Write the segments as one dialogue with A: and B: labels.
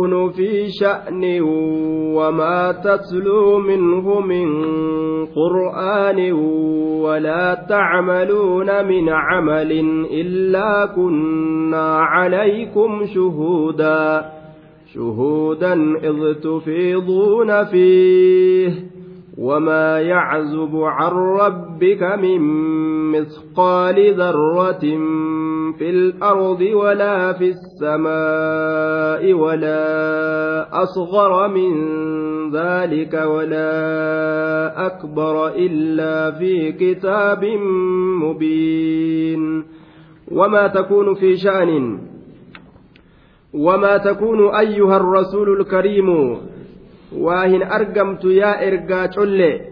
A: يكون في شأن وما تتلو منه من قرآن ولا تعملون من عمل إلا كنا عليكم شهودا شهودا إذ تفيضون فيه وما يعزب عن ربك من مثقال ذرة في الأرض ولا في السماء ولا أصغر من ذلك ولا أكبر إلا في كتاب مبين. وما تكون في شأن. وما تكون أيها الرسول الكريم. waa hin argamtu yaa ergaa colle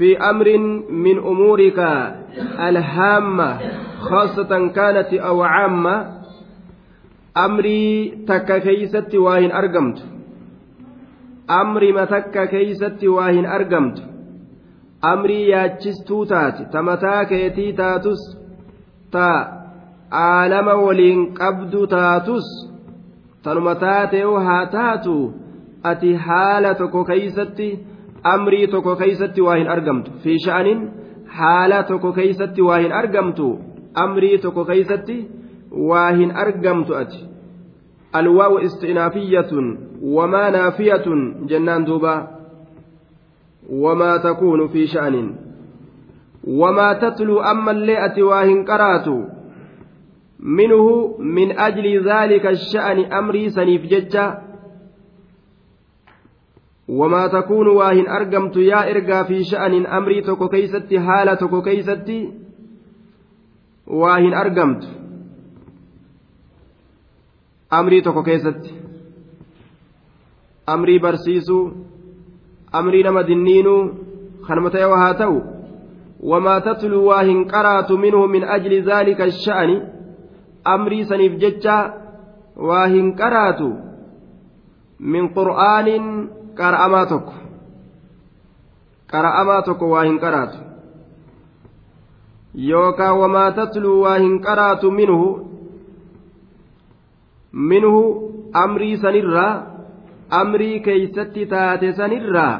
A: fi sha'anin fi amrin min umuurika alhaamma khaasatan kaanati aw caamma amrii takka keeysatti waa hin argamtu amrima takka keeysatti waa hin argamtu amrii yaachistuu taate ta mataa keetii taatus ta aalama waliin qabdu taatus tanuma taatee'u amrii tokko keeysatti waa hin argamtu fi sha'anin haala tokko keeysatti waa hin argamtu amrii tokko keeysatti waa hin argamtu ati alwaa'u istinaafiyatun wamaa naafiyatun jennaan duuba wamaa takuunu fi sha'anin wamaa tatluu ammallee ati waa hin qaraatu minhu min ajli dhaalika sha'ani amrii saniif jecha fi sha'anin amrii tokko keeysatti haala tokko keeysatti waa hin argamtu amrii tokko keessatti amrii barsiisuu amrii nama dinniinuu kanuma ta'e haa ta'u wamaa tatluu waa hin qaraatu minhu min ajli dhaalika sha'ani amrii saniif jecha waa hin qaraatu min qur'aanin qara'amaa tokko. Qara'amaa tokko waa hin qaraatu. Yookaan wamaa tatluu waa hin qaraatu minhu minhu amrii sanirraa amrii keeysatti taate sanirraa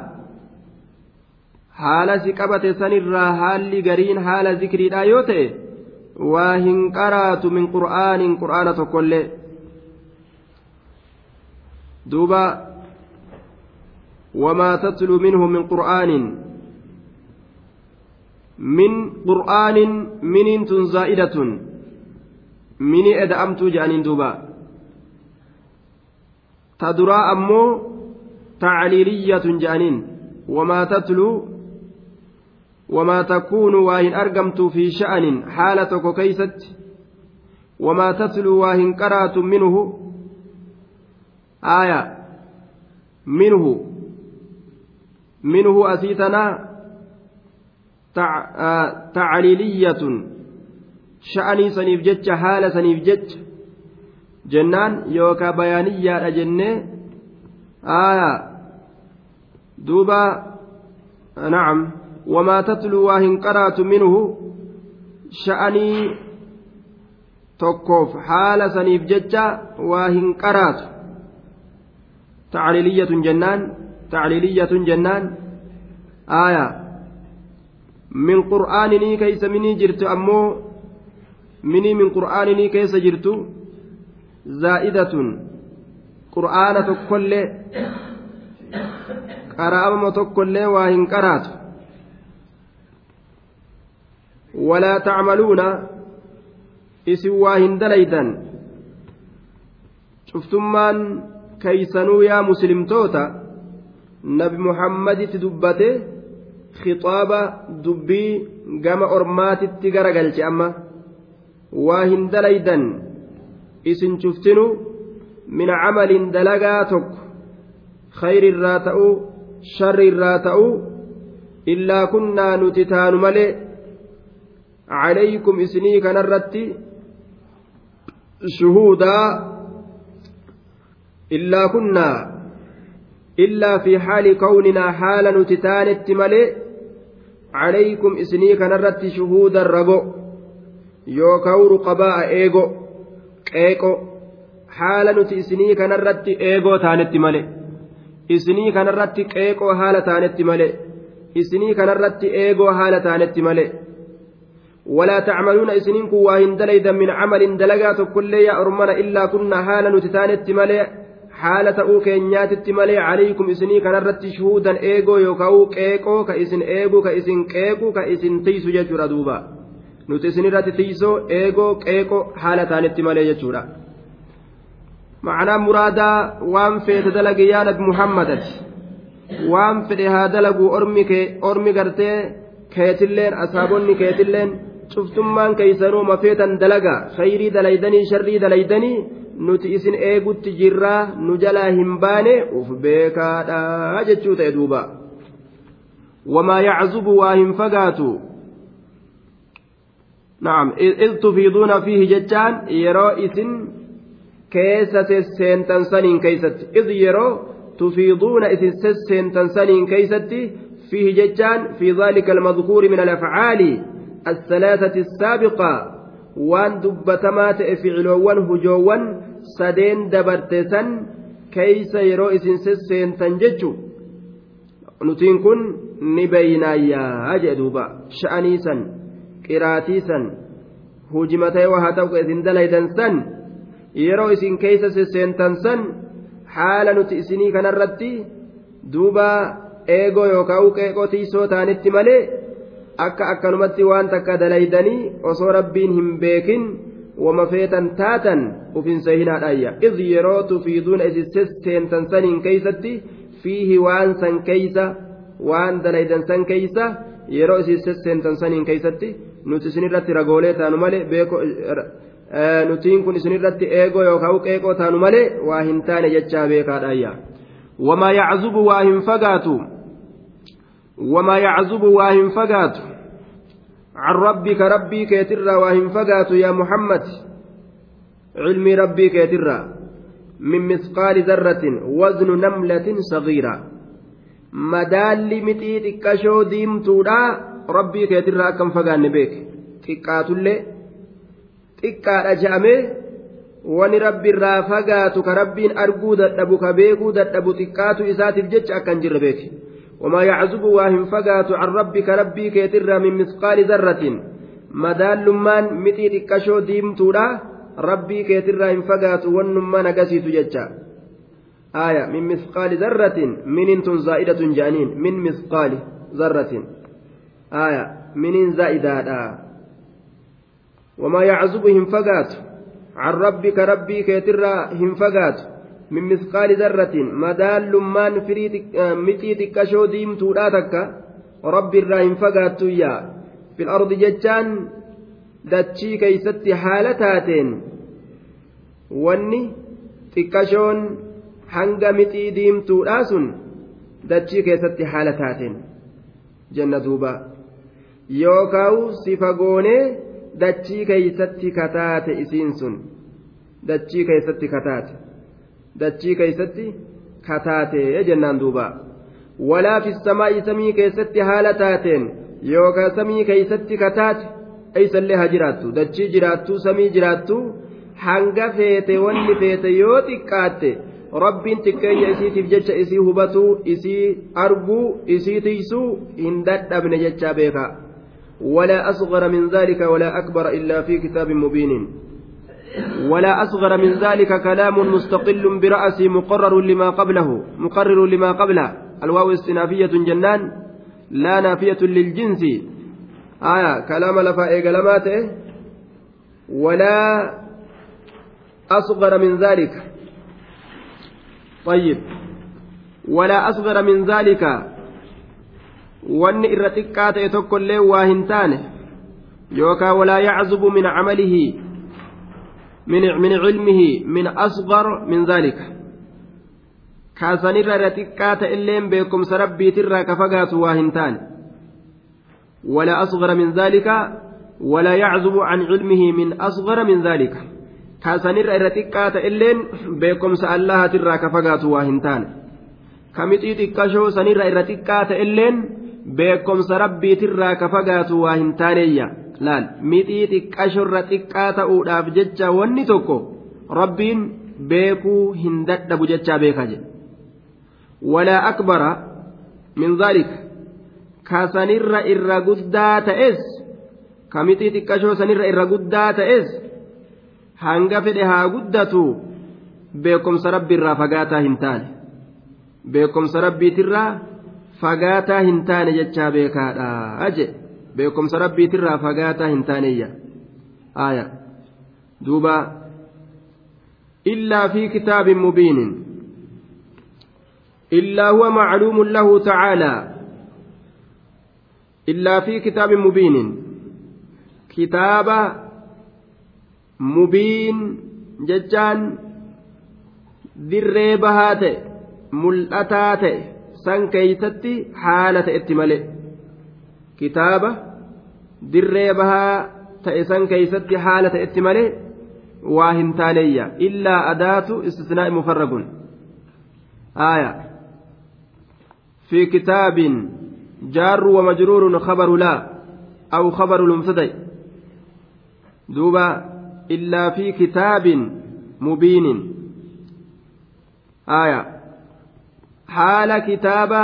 A: haala si qabate sanirraa haalli gariin haala zikriidhaa yoo ta'e waa hin qaraatu min qur'aanin qur'aana tokkollee duuba minhu min qur'aanin min qur'aanin miniin tun zaa'idatun mini eda'amtuu je'aniin duuba ta duraa ammoo tacliiliyyatun je'aniin wamaa tatluu wamaa takuunu waa hin argamtu fi sha'anin haala tokko keeysatti wamaa tatluu waa hin qaraatu sha'anii saniif jecha haala saniif jecha jennaan yookaa bayaaniyyaadha jennee aaya duuba nacam wamaa tatluu waa hin qaraatu minhu sha'anii tokkoof haala saniif jecha waa hin qaraatu tacliiliyyatun jennaan jennaan aaya min qur'aaninii keeysa minii jirtu ammoo minii min qur'aaninii keessa jirtu zaa'idatun qur'aana tokkollee qara'ama tokkollee waa hin qaraatu ولا تعملون hin dalaydan cuftummaan keeysanuu yaa muslimtoota nabi muhammaditti dubbate khixaaba dubbii gama ormaatitti gara galche amma waa hin dalaydan isin cuftinu min camalin dalagaa tokko khayri irraa ta'uu sharri irraa ta'uu illaa kunnaa nuti taanu malee عليكم إسني كان الرتي شهودا إلا إلا في حال كوننا حال نتتان التملي عليكم إسني كان الرتي شهودا رقو يوكاو رقباء إيغو haala nuti isinii kanarratti eegoo taanetti male isinii kanarratti qeeqoo haala taanetti male isinii kanarratti eegoo haala taanetti male ولا تعملون إسنين كواهن دليدا من عمل دلقا تكل يا أرمنا إلا كنا حالا نتتانت ملئ. haala ta'uu keenyaatitti malee caliikum isinii kanarratti shuhuudan eegoo yookaan qeeqoo ka isin eegu ka isin qeequ ka isin tiisu jechuudha duuba nuti isinirratti tiisoo eegoo qeeqo haala taanitti malee jechuudha. ma'anaan muraadaa waan feete dalage yaa nabi muhammadati waan fedhe haa dalagu ormi gartee keetilleen asaabonni keetilleen. شفتمان كيسانو مفيتا دلقا خيري دليدني شري دليدني nuti isin eegutti jirraa nu jalaa hin baane uf beekaadha jechuu ta'e duuba wamaa yaczubu waa hin fagaatu na'am iz tufiiduuna fiihi jechaan yeroo isin keessa sesseentan saniin keeysatti iz yeroo tufiiduuna isin sesseentan saniin keeysatti fiihi jechaan fi dhaalika almadkuuri min alafcaali الثلاثة السابقة waan dubbatamaa ta'e ficiloowwan hujoowwan sadeen dabarte san keeysa yeroo isin sesseentan jechu nutiin kun ni beeynaayyaa jee duuba sha'anii san qiraatii san hujimatee waa haa ta'u isin dalaydan san yeroo isin keeysa sesseentan san haala nuti isinii kanarratti duuba eegoo yookaan qeeqoo tiisoo taanitti malee akka akkanumatti waan takka dalaydanii osoo rabbiin hin beekin wama feetan taatan ufinsa hinaadhaayya iz yeroo tufiiduuna isin seentan saniin keeysatti fiihi waan san keeysa waan dalaydan san keeysa yeroo isin seentan saniin keeysatti nuti isinirratti ragoolee taanu malee beeko nutiin kun isinirratti eegoo yookaan qeeqoo taanu malee waa hin taane jechaa beekaadhaayya wamaa yaczubu waa hin fagaatu wamaa yaczubu waa hin fagaatu can rabbika rabbii keetirraa waa hin fagaatu yaa muhammad cilmii rabbii keetirraa min misqaali zarratin waznu namlatin sagiira madaalli mixii xiqqashoo diimtuudha rabbii keetirraa akka hin fagaanne beeke xiqqaatullee xiqqaadha je'amee wani rabbiirraa fagaatu ka rabbiin arguu dadhabu ka beekuu dadhabu xiqqaatu isaatiif jecha akkan hin jirre beeke wamaa yaczubu waa hin fagaatu can rabbika rabbii keetirraa min misqaali zarratin madaallummaan mixii xiqqashoo diimtuudha rabbii keetirraa hin fagaatu wannummaan agasiitu jecha aya min misqaali zarratin minin tun zaa'idatun je'aniin min misqaali zarratin aya minin zaa'idaadha wamaa yaczubu hin fagaatu can rabbika rabbii keetirraa hin fagaatu min misqaali darratin madaan lummaan firii mixii xiqqashoo diimtuudhaa takka rabbi irraa hin fagaattuyyaa fil ardi jechaan dachii keeysatti haala taateen wanni xiqqashoon hanga mixii diimtuudhaa sun dachii keessatti haala taateen jenna duuba yookaawu si fagoonee dachii keeysatti kataate isiin sun dachii keeysatti kataate dachii keeysatti kataatee jennaan duuba walaa fi samaa'i samii keessatti haala taateen yookaan samii keeysatti kataate eeysallee haa jiraattu dachii jiraattu samii jiraattu hanga feete wanni feete yoo xiqqaatte rabbiin xiqqeenya isiitiif jecha isii hubatuu isii arguu isii tiysuu hin dadhabne jechaa beeka ولا أصغر من ذلك ولا أكبر إلا في كتاب مبين ولا أصغر من ذلك كلام مستقل برأسه مقرر لما قبله مقرر لما قبله. الواو استنافية جنان لا نافية للجنس. آية كلام لفا إيقلماته ولا أصغر من ذلك. طيب. ولا أصغر من ذلك. وأن إرتكات له واهنتانه يوكا ولا يعزب من عمله. من من علمه من أصغر من ذلك. كاسنير رتكات إلين بكم سربي ترى كفقات واهنتان. ولا أصغر من ذلك ولا يعزب عن علمه من أصغر من ذلك. كاسنير رتكات إلين بكم سألها ترى كفقات واهنتان. كمتي تكشو سنير رتكات إلين بكم سربي ترى كفقات واهنتانية laal mixii xiqqashorra xiqqaa ta'uudhaaf jecha wanni tokko rabbiin beekuu hin dadhabu jechaa beeka jedhe. Walaa akbara min dhaalika kasanirra irra guddaa ta'es kamitii xiqqashoo sanirra irra guddaa ta'es hanga fedhe haa guddatu beekumsa rabbiirraa fagaataa hin taane. Beekumsa rabbiitirraa fagaataa hin taane jechaa beekaadha aje beekumsa rabbiitirraa fagaataa hin taaneyya aya duuba illaa fi kitaabin mubiinin illaa huwa macluumun lahu tacaalaa illaa fi kitaabin mubiinin kitaaba mubiin jechaan dirree bahaa ta'e mul'ataa ta'e san keeysatti haala ta'etti malee kitaaba dirree bahaa ta'e san keeysatti haala ta'etti malee waa hin taaneeyya illaa adaatu istisnaa'i mufarragun aaya fi kitaabin jaarru wa majruurun khabaru laa aw khabaru lumsadai duuba illaa fi kitaabin mubiinin aaya haala kitaaba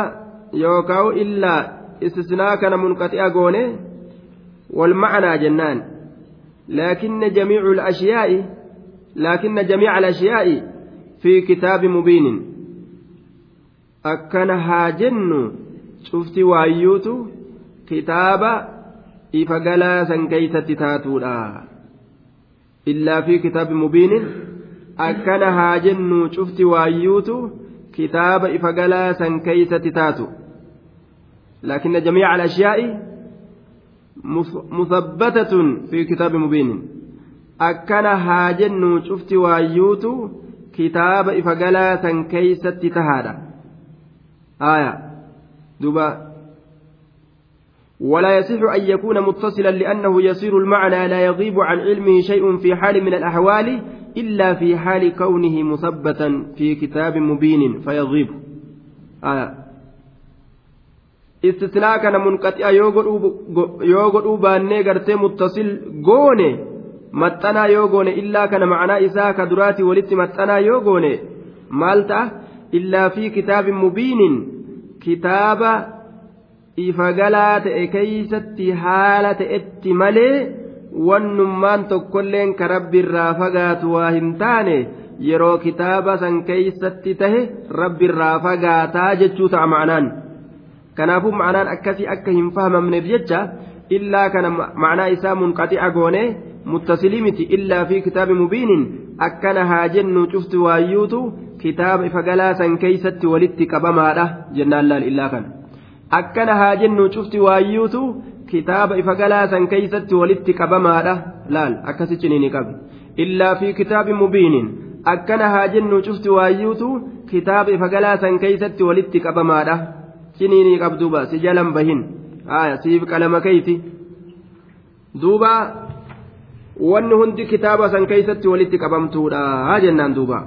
A: yookaan illaa istisnaa kana munqaxi'a goone wal ma'anaa jennaan. Laakinna jamiicu al-ashyaa'i laakinna jamiica al-ashyaa'i fi kitaabi mubiinin. Akkana haa jennu cufti waayyuutu kitaaba ifa galaa san keeysatti taatuudha. Illaa fi kitaabi mubiinin akkana haa jennu cufti waayyuutu kitaaba ifa galaa san keeysatti taatu لكن جميع الأشياء مثبتة في كتاب مبين. أكن هاجن شفت وايوت كتاب إفقلا كيست تهادا. آية. دبا ولا يصح أن يكون متصلا لأنه يصير المعنى لا يغيب عن علمه شيء في حال من الأحوال إلا في حال كونه مثبتا في كتاب مبين فيغيب. istisnaa kana munqaxi'a yoo godhuu baannee gartee muttasil goone maxxanaa yoo goone illaa kana macanaa isaa ka duraati walitti maxxanaa yoo goone maal ta'a? Illaa fi kitaabin mubiinin kitaaba ifagalaa ta'e keeysatti haala ta'etti malee wannummaan tokkolleen ka rabbiirraa fagaatu waa hin taane yeroo kitaaba san keeysatti tahe rabbi irraa fagaataa jechuu ta'a ma'anaan. Kanaafuu ma'anaan akkasii akka hin fahamamneef jecha illaa kana ma'anaa isaa munqaxi'a goone muttasilii miti illaa fi kitaabi mubiinin akkana haa jennu cufti waayyuutu kitaaba ifa galaa san keeysatti walitti qabamaadha jennaan laal illaa kana akkana haa jennu cufti waayyuutu kitaaba ifa galaa san keeysatti walitti qabamaadha laal akkasi ciniini qabe illaa fi kitaabi mubiinin akkana haa jennu cufti waayyuutu kitaaba ifa galaa san keeysatti walitti qabamaadha ciniinii qabduuba si jalan bahin aya siif qalama keeyti duuba wanni hundi kitaaba san keeysatti walitti qabamtuudha jennaan duuba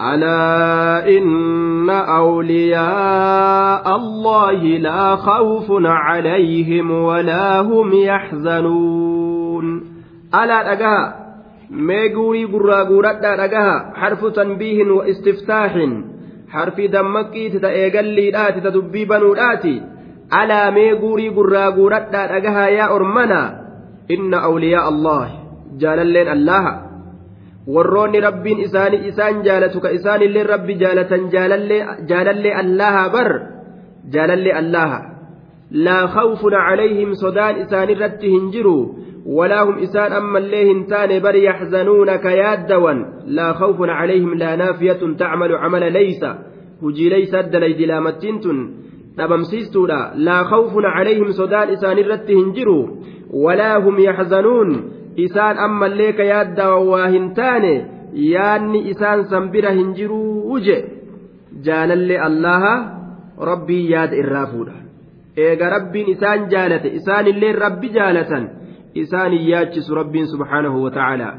A: ألا إن أولياء الله لا خوف عليهم ولا هم يحزنون ألا أجاها ميغوري برا غورتا أجاها حرف تنبيه واستفتاح حرف دمكي تتأيقل لي تتدبي بنو ألا ميغوري برا غورتا أجاها يا أرمنا إن أولياء الله جاللين الله warroonni rabbiin isaanii isaan jaalatu ka isaanillee rabbi jaalatan jaalallee allaha bar jaalallee allaha laa khawfun calayhim sodaan isaanirratti hin jiru ammallee hin taane bar yaxzanuuna ka yaaddawan laa khawfun calayhim laa naafiyatun tacmalu camala leysa hujii leysa addalaydi laamattiin tun dhabamsiistuudha laa khawfun calayhim sodaan isaanirratti hin jiru walaa hum yaxzanuun isaan ammallee ka yaaddaa waa hin taane yaanni isaan san bira hin jiruu je jaalallee allaha rabbii yaada irraa fuudha eega rabbiin isaan jaalate isaanillee rabbi jaalatan yaachisu rabbiin subhaanahu wa ta'aalaa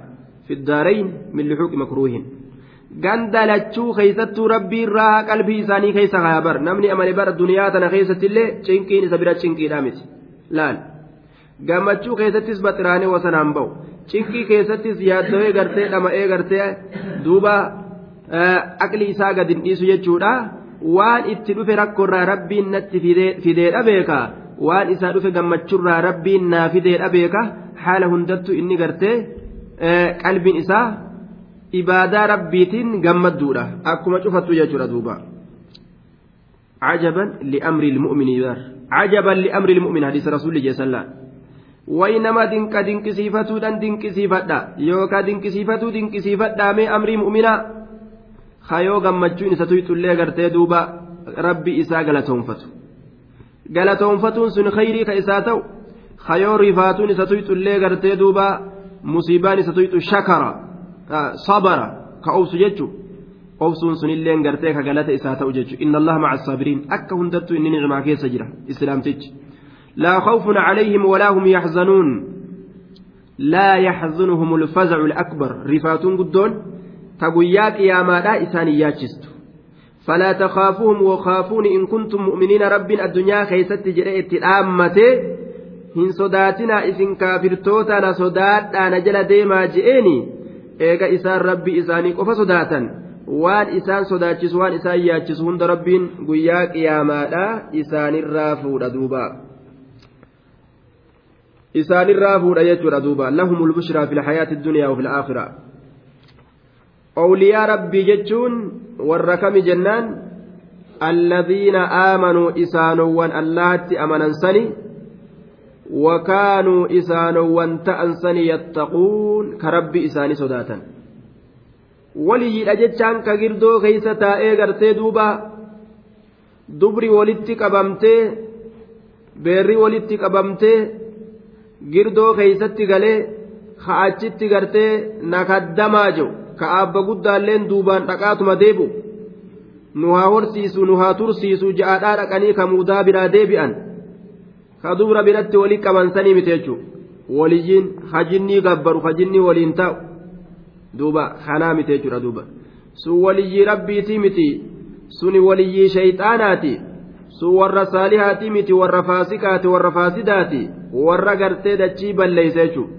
A: fi daarayn min luxuuqi makruuhin ganda lachuu keeysattuu rabbii irraa qalbii isaanii keeysa hayabar namni amale bara duniyaa tana keessattillee cinqiin isa bira cinqiidha miti laal gammachuu keessattis baxiraanee wasanaan ba'u cinqii keessattis yaaddawee gartee dhama'ee gartee duuba aqli isaa gad hin dhiisu jechuudha waan itti dhufe rakkoorraa rabbiin natti fideedha beeka waan isaa dhufe gammachuurraa rabbiin naa fideedha beeka haala hundattu inni gartee qalbiin isaa ibaadaa rabbiitiin gammadduudha akkuma cufattu jechuudha duuba. عجبا لأمر المؤمن يار عجبا لأمر المؤمن حديث رسول الله صلى الله عليه وسلم وإنما دنك دنك سيفتو دن دنك سيفتا يوكا دنك سيفتو دنك سيفتا مي أمر مؤمنا خيو دوبا ربي إسا غلطونفتو غلطونفتون سن خيري كإساتو خيو رفاتون ستويت اللي غرتي دوبا مصيبان ستويت شكرا صبر كأوس جتشو obsuun sunilleen gartee ka galata isaa ta'u jechuudha inna allaha maca saabiriin akka hundattuu inni nicmaa keessa jira islaamtichi laa khawfun calayhim walaa hum yaxzanuun laa yaxzunuhum ulfazacu alakbar rifaatuun guddoon ta guyyaa qiyaamaadhaa isaan hin فلا تخافوهم وخافوني إن كنتم مؤمنين رب الدنيا كيست جريت الآمتي hin sodaatinaa isin kaafirtootana sodaadhaana jala deemaa je'eeni eega isaan rabbi isaanii qofa sodaatan waan isaan sodaachisu waan isaan yaachisu hunda rabbiin guyyaa qiyaamaadha isaanirraa fuudha duuba isaanirraa fuudha jechuudha duuba lahumul bushraa fil hayaati dunyaa wafil aakhira awliyaa rabbii jechuun warra kami jennaan alladhiina aamanuu isaanowwan allahatti amanansani wakaanuu isaanowwan ta'ansani yattaquun ka rabbi isaanii sodaatan waliyyiidha jechaan ka girdoo keeysa taa'ee gartee duuba dubri walitti qabamtee beerri walitti qabamtee girdoo keeysatti galee ha'achitti gartee nakaddamaa jiru ka abba guddaalleen duubaan dhaqaatuma deebu nu haa horsiisu nu haa tursiisu ja'aadhaa dhaqanii ka muudaa biraa deebi'an ka dubra biratti walitti qabansanii miti jechuudha waliyyiin hajinnii gabbaru hajinnii waliin taa'u. duuba kanaa miti duuba sun waliyyii rabbiitii miti suni waliyyii shayxaanaati sun warra saalihaati miti warra faasikaati warra faasidaati warra gartee dachii balleeysa jechuudha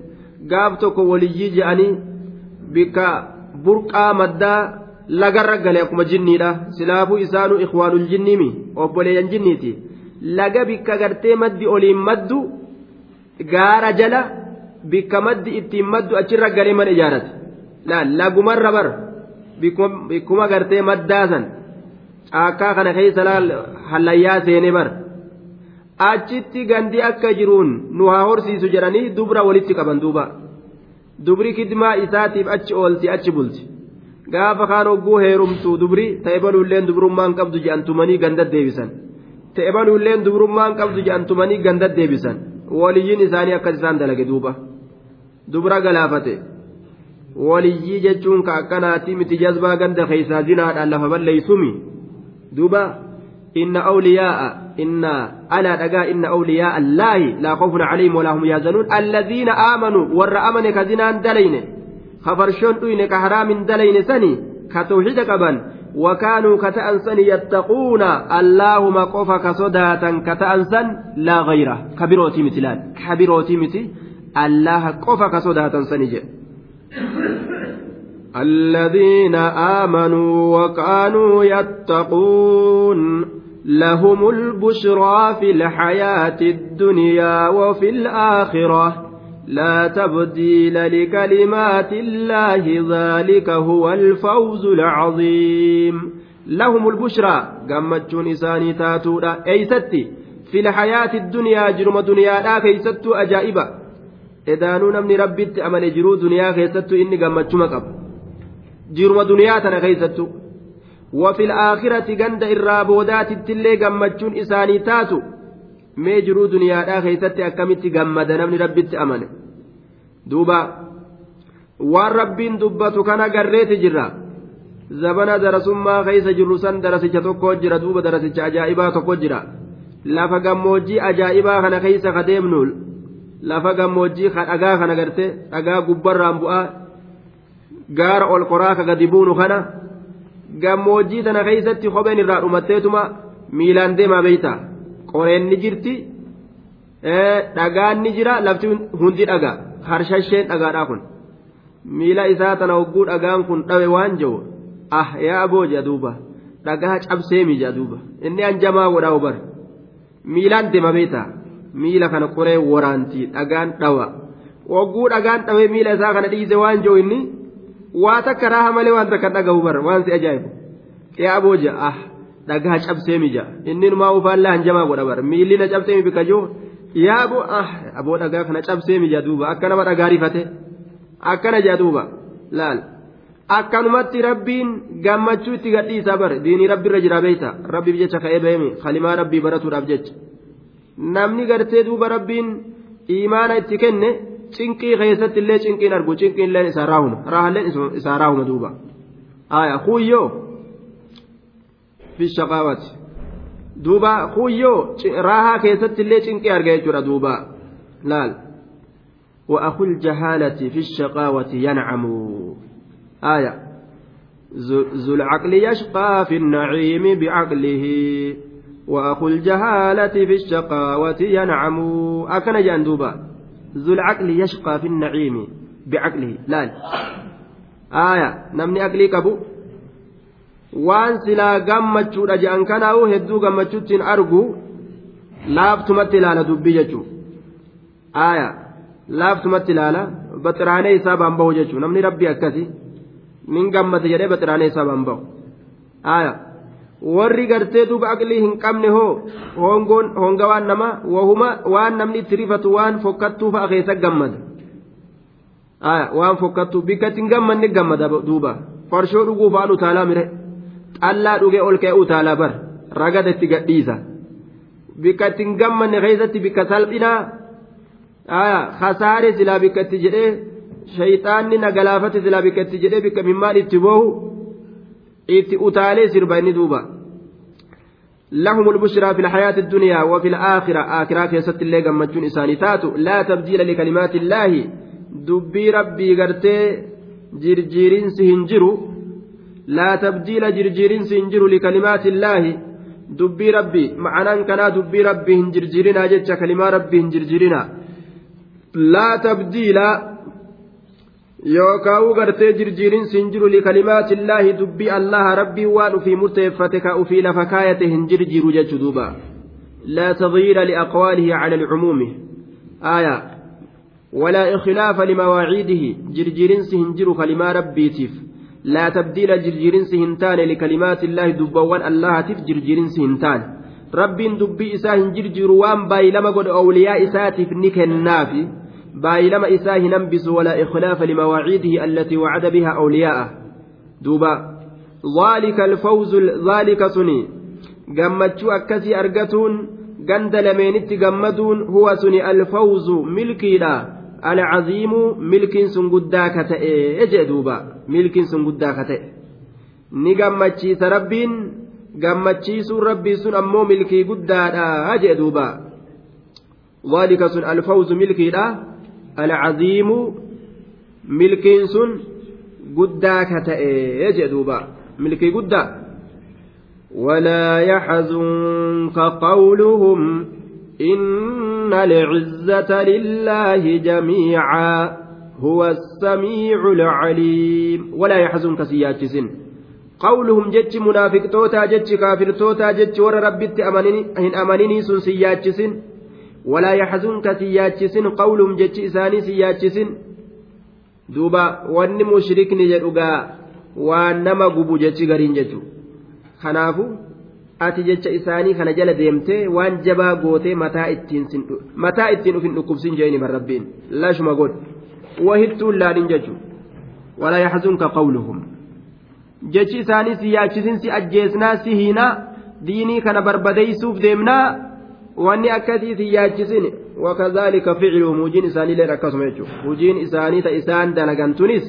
A: gaaf tokko waliyyii je'anii bikka burqaa maddaa lagarra gale akkuma jinniidha silaafuu isaanuu ikhwaanul jinniimi obboleeyyan jinniiti laga bikka gartee maddi oliin maddu gaara jala bikka maddi ittiin maddu achirra galee mana ijaarate. lagumarra bar bikkuma gartee maddaasan caakkaa kana keessa hallayyaa seene bar achitti gandi akka jiruun nu haa horsiisu jedhanii dubra walitti qaban duuba dubri kidmaa isaatiif achi oolti achi bulti gaafa kaan hogguu heerumtu dubri ta'e baluulleen dubrummaan qabdu je'antumanii ganda deebisan ta'e baluulleen dubrummaan qabdu je'antumanii ganda deebisan waliyyiin isaanii akkas isaan dalage duuba dubra galaafate. waliyyii jechuun ka akkanaati miti jazbaa ganda keeysaa zinaadhaan lafa balleeysumi duuba dhagaa inna awliyaa'a allaahi laa khawfun calayhim walaa hum yahzanuun alladhiina aamanuu warra amane ka zinaan dalayne ka farshoon dhuyne ka haraamin dalayne sani ka tawxiida qaban وكانوا كتأنسن يتقون اللهم قف كصداة كتأنسن لا غيره كبيروتي مثلان كبيروتي مثل الله قف كصداة سنجي الذين آمنوا وكانوا يتقون لهم البشرى في الحياة الدنيا وفي الآخرة. لا تبديل لكلمات الله ذلك هو الفوز العظيم. لهم البشرى قمت نساني تاتودا أيستي في الحياة الدنيا جرم دنيا لا كيست أجائبا edaanuu namni rabbitti amane jiruu duniyaa keessattu inni gammachuma qaba. Jiruma duniyaa tana keessattu irraa boodaatittillee gammachuun isaanii taatu mee jiruu duniyaadhaa keessatti akkamitti gammada namni rabbitti amane duuba waan rabbiin dubbatu kana garreeti jirra zabana darasummaa keessa jirru san darasicha tokko jira duuba darasicha ajaa'ibaa tokko jira lafa gammoojjii ajaa'ibaa kana keessa kadeemnu lafa gammoojjii ka dhagaa kana garte dhagaa gubbarraan bu'aa gaara ol koraa ka gadi buunu kana gammoojjii tana keeysatti kopheen irraa dhumatteetuma miilaan deemaa beeyta qoreen ni jirti dhagaan ni jira lafti hundi dhagaa harshasheen dhagaadhaa kun miila isaa tana hogguu dhagaan kun dhawe waan jiru ah yaa aboo jedha duuba dhagaa cabseemi jedha duuba inni hanjamaa godhaa hubar miilaan deema beeta miila kana qoree waraantii dhagaan dhawa hogguu dhagaan dhawee miila isaa kana dhiise waan jiru inni waa takka raaha malee waan takka dhagahu bar waan si ajaa'ibu yaa aboo jedha ah dhagaa cabseemi jedha inni numaa ufaallaa hanjamaa godha bar miilli na cabseemi bika jiru yaa ah aboo dhagaa kana cabseemi jedha duuba akka nama dhagaa rifate. akkana jedha duuba laal akkanumatti rabbiin gammachuu itti gadhiisaa bare diinii rabbi irra jira beeyta rabbiif jecha ka'ee bahemi kalimaa rabbii baratuudhaaf jecha namni gartee duuba rabbiin imaana itti kenne cinqii keessatti illee cinqiin argu cinqiin illee isaa raahuma raahalleen isaa raahuma duuba aya kuyyoo fi shaqaawati duuba kuyyoo raahaa keessatti illee cinqii arga jechuudha duuba laal وأخو الجهالة في الشقاوة ينعم آية ذو العقل يشقى في النعيم بعقله وأخو الجهالة في الشقاوة ينعم أكن جندوبا ذو العقل يشقى في النعيم بعقله لا آية نمني أقلي كبو waan silaa gammachuudha je'an kanaa'u hedduu gammachuuttiin argu laaftumatti ilaala dubbii jechuun aayaa laaftumatti ilaala baxiraanee isaa baan bahu jechuun namni rabbi akkasi nin gammate jedhee baxiraanee isaa baan bahu aya warri gartee duuba aqlii hin qabne hoo? Honga waan nama wahuma waan namni itti rifatu waan fokkattuu fa'a keessa gammada. Waan fokkattuu bikka ittiin gammanne gammada duuba. Farshoo dhuguu fa'aan utaalaa mire. Xallaa dhugee ol ka'ee utaalaa bar. Ragada itti gadhiisa. Bikka ittiin gammanne keessatti bikka salphinaa hasaare silaa bikka itti jedhee shayxaanni na galaafate silaa bikka itti jedhee bikka mimmaan itti boohu itti utaalee sirba inni duuba لهم البشرى في الحياة الدنيا وفي الآخرة. آخرة كيست اللي قمتشون إساني تاتو لا تبديل لكلمات الله. دبي ربي قرتي جرجيرين سهنجرو. لا تبديل جرجيرين سهنجرو لكلمات الله. دبي ربي معنى كان دبي ربي هنجرجيرنا جتش كلمة ربي هنجرجيرنا laa tabdiila yookaan gartee jirjiirinsi hin jiru likalimaatillaahi dubbii allaha rabbii waan ufii murteeffate ka ufii lafa kaayate hin jirjiiru jechuu duuba laa tagyiira liaqwaalihi cala alcumuumi aya walaa ikhlaafa limawaaciidihi jirjiirinsi hin jiru kalimaa rabbiitiif laa tabdiila jirjiirinsi hin taane likalimaatillaahi dubbawwan allahatiif jirjiirinsi hin taane rabbiin dubbii isaa hin jirjiiru waan baay'ilama godhe awliyaa isaatiif ni kennaafi بايلما إساه ننبس ولا إخلاف لمواعيده التي وعد بها أولياءه دوبا ذلك الفوز ذلك سني lameenitti gammaduun huwa suni alfawzu milkiidha alcaziimu milkiin sun guddaa ka ta'e jee duuba milkiin sun guddaa ka ta'e ni gammachiisa rabbiin gammachiisuun rabbii sun ammoo milkii guddaadha jee duuba ذلك sun alfawzu milkiidha alcaziimu milkiin sun guddaa ka ta'e milkii guddaa ولا يحزنك قولهم إن العزة لله جميعا هو السميع العليم. ولا يحزنك سياتسن قولهم جتش منافق توتا جتش كافر توتا جتش ور ربت أمنني walaa yaxzunka si yaachisin qawluhum jechi isaanii si yaachisin duuba wanni mushrikni jedhugaa waan nama gubu jechi gariin jechu kanaafu ati jecha isaanii kana jala deemtee waan jabaa gootee mataa ittiin ufin dhukkubsin jeeni barrabbiin lashuma god wahittuun laalin jechu walaa yaxzunka qawluhum jechi isaanii si yaachisin si ajjeesnaa si hiinaa diinii kana barbadeeysuuf deemnaa wanni akkasiisin yaachisin wakazaalika ficluhum hujiin isaaniileen akkasuma jechuudha hujiin isaanii ta isaan dalagantunis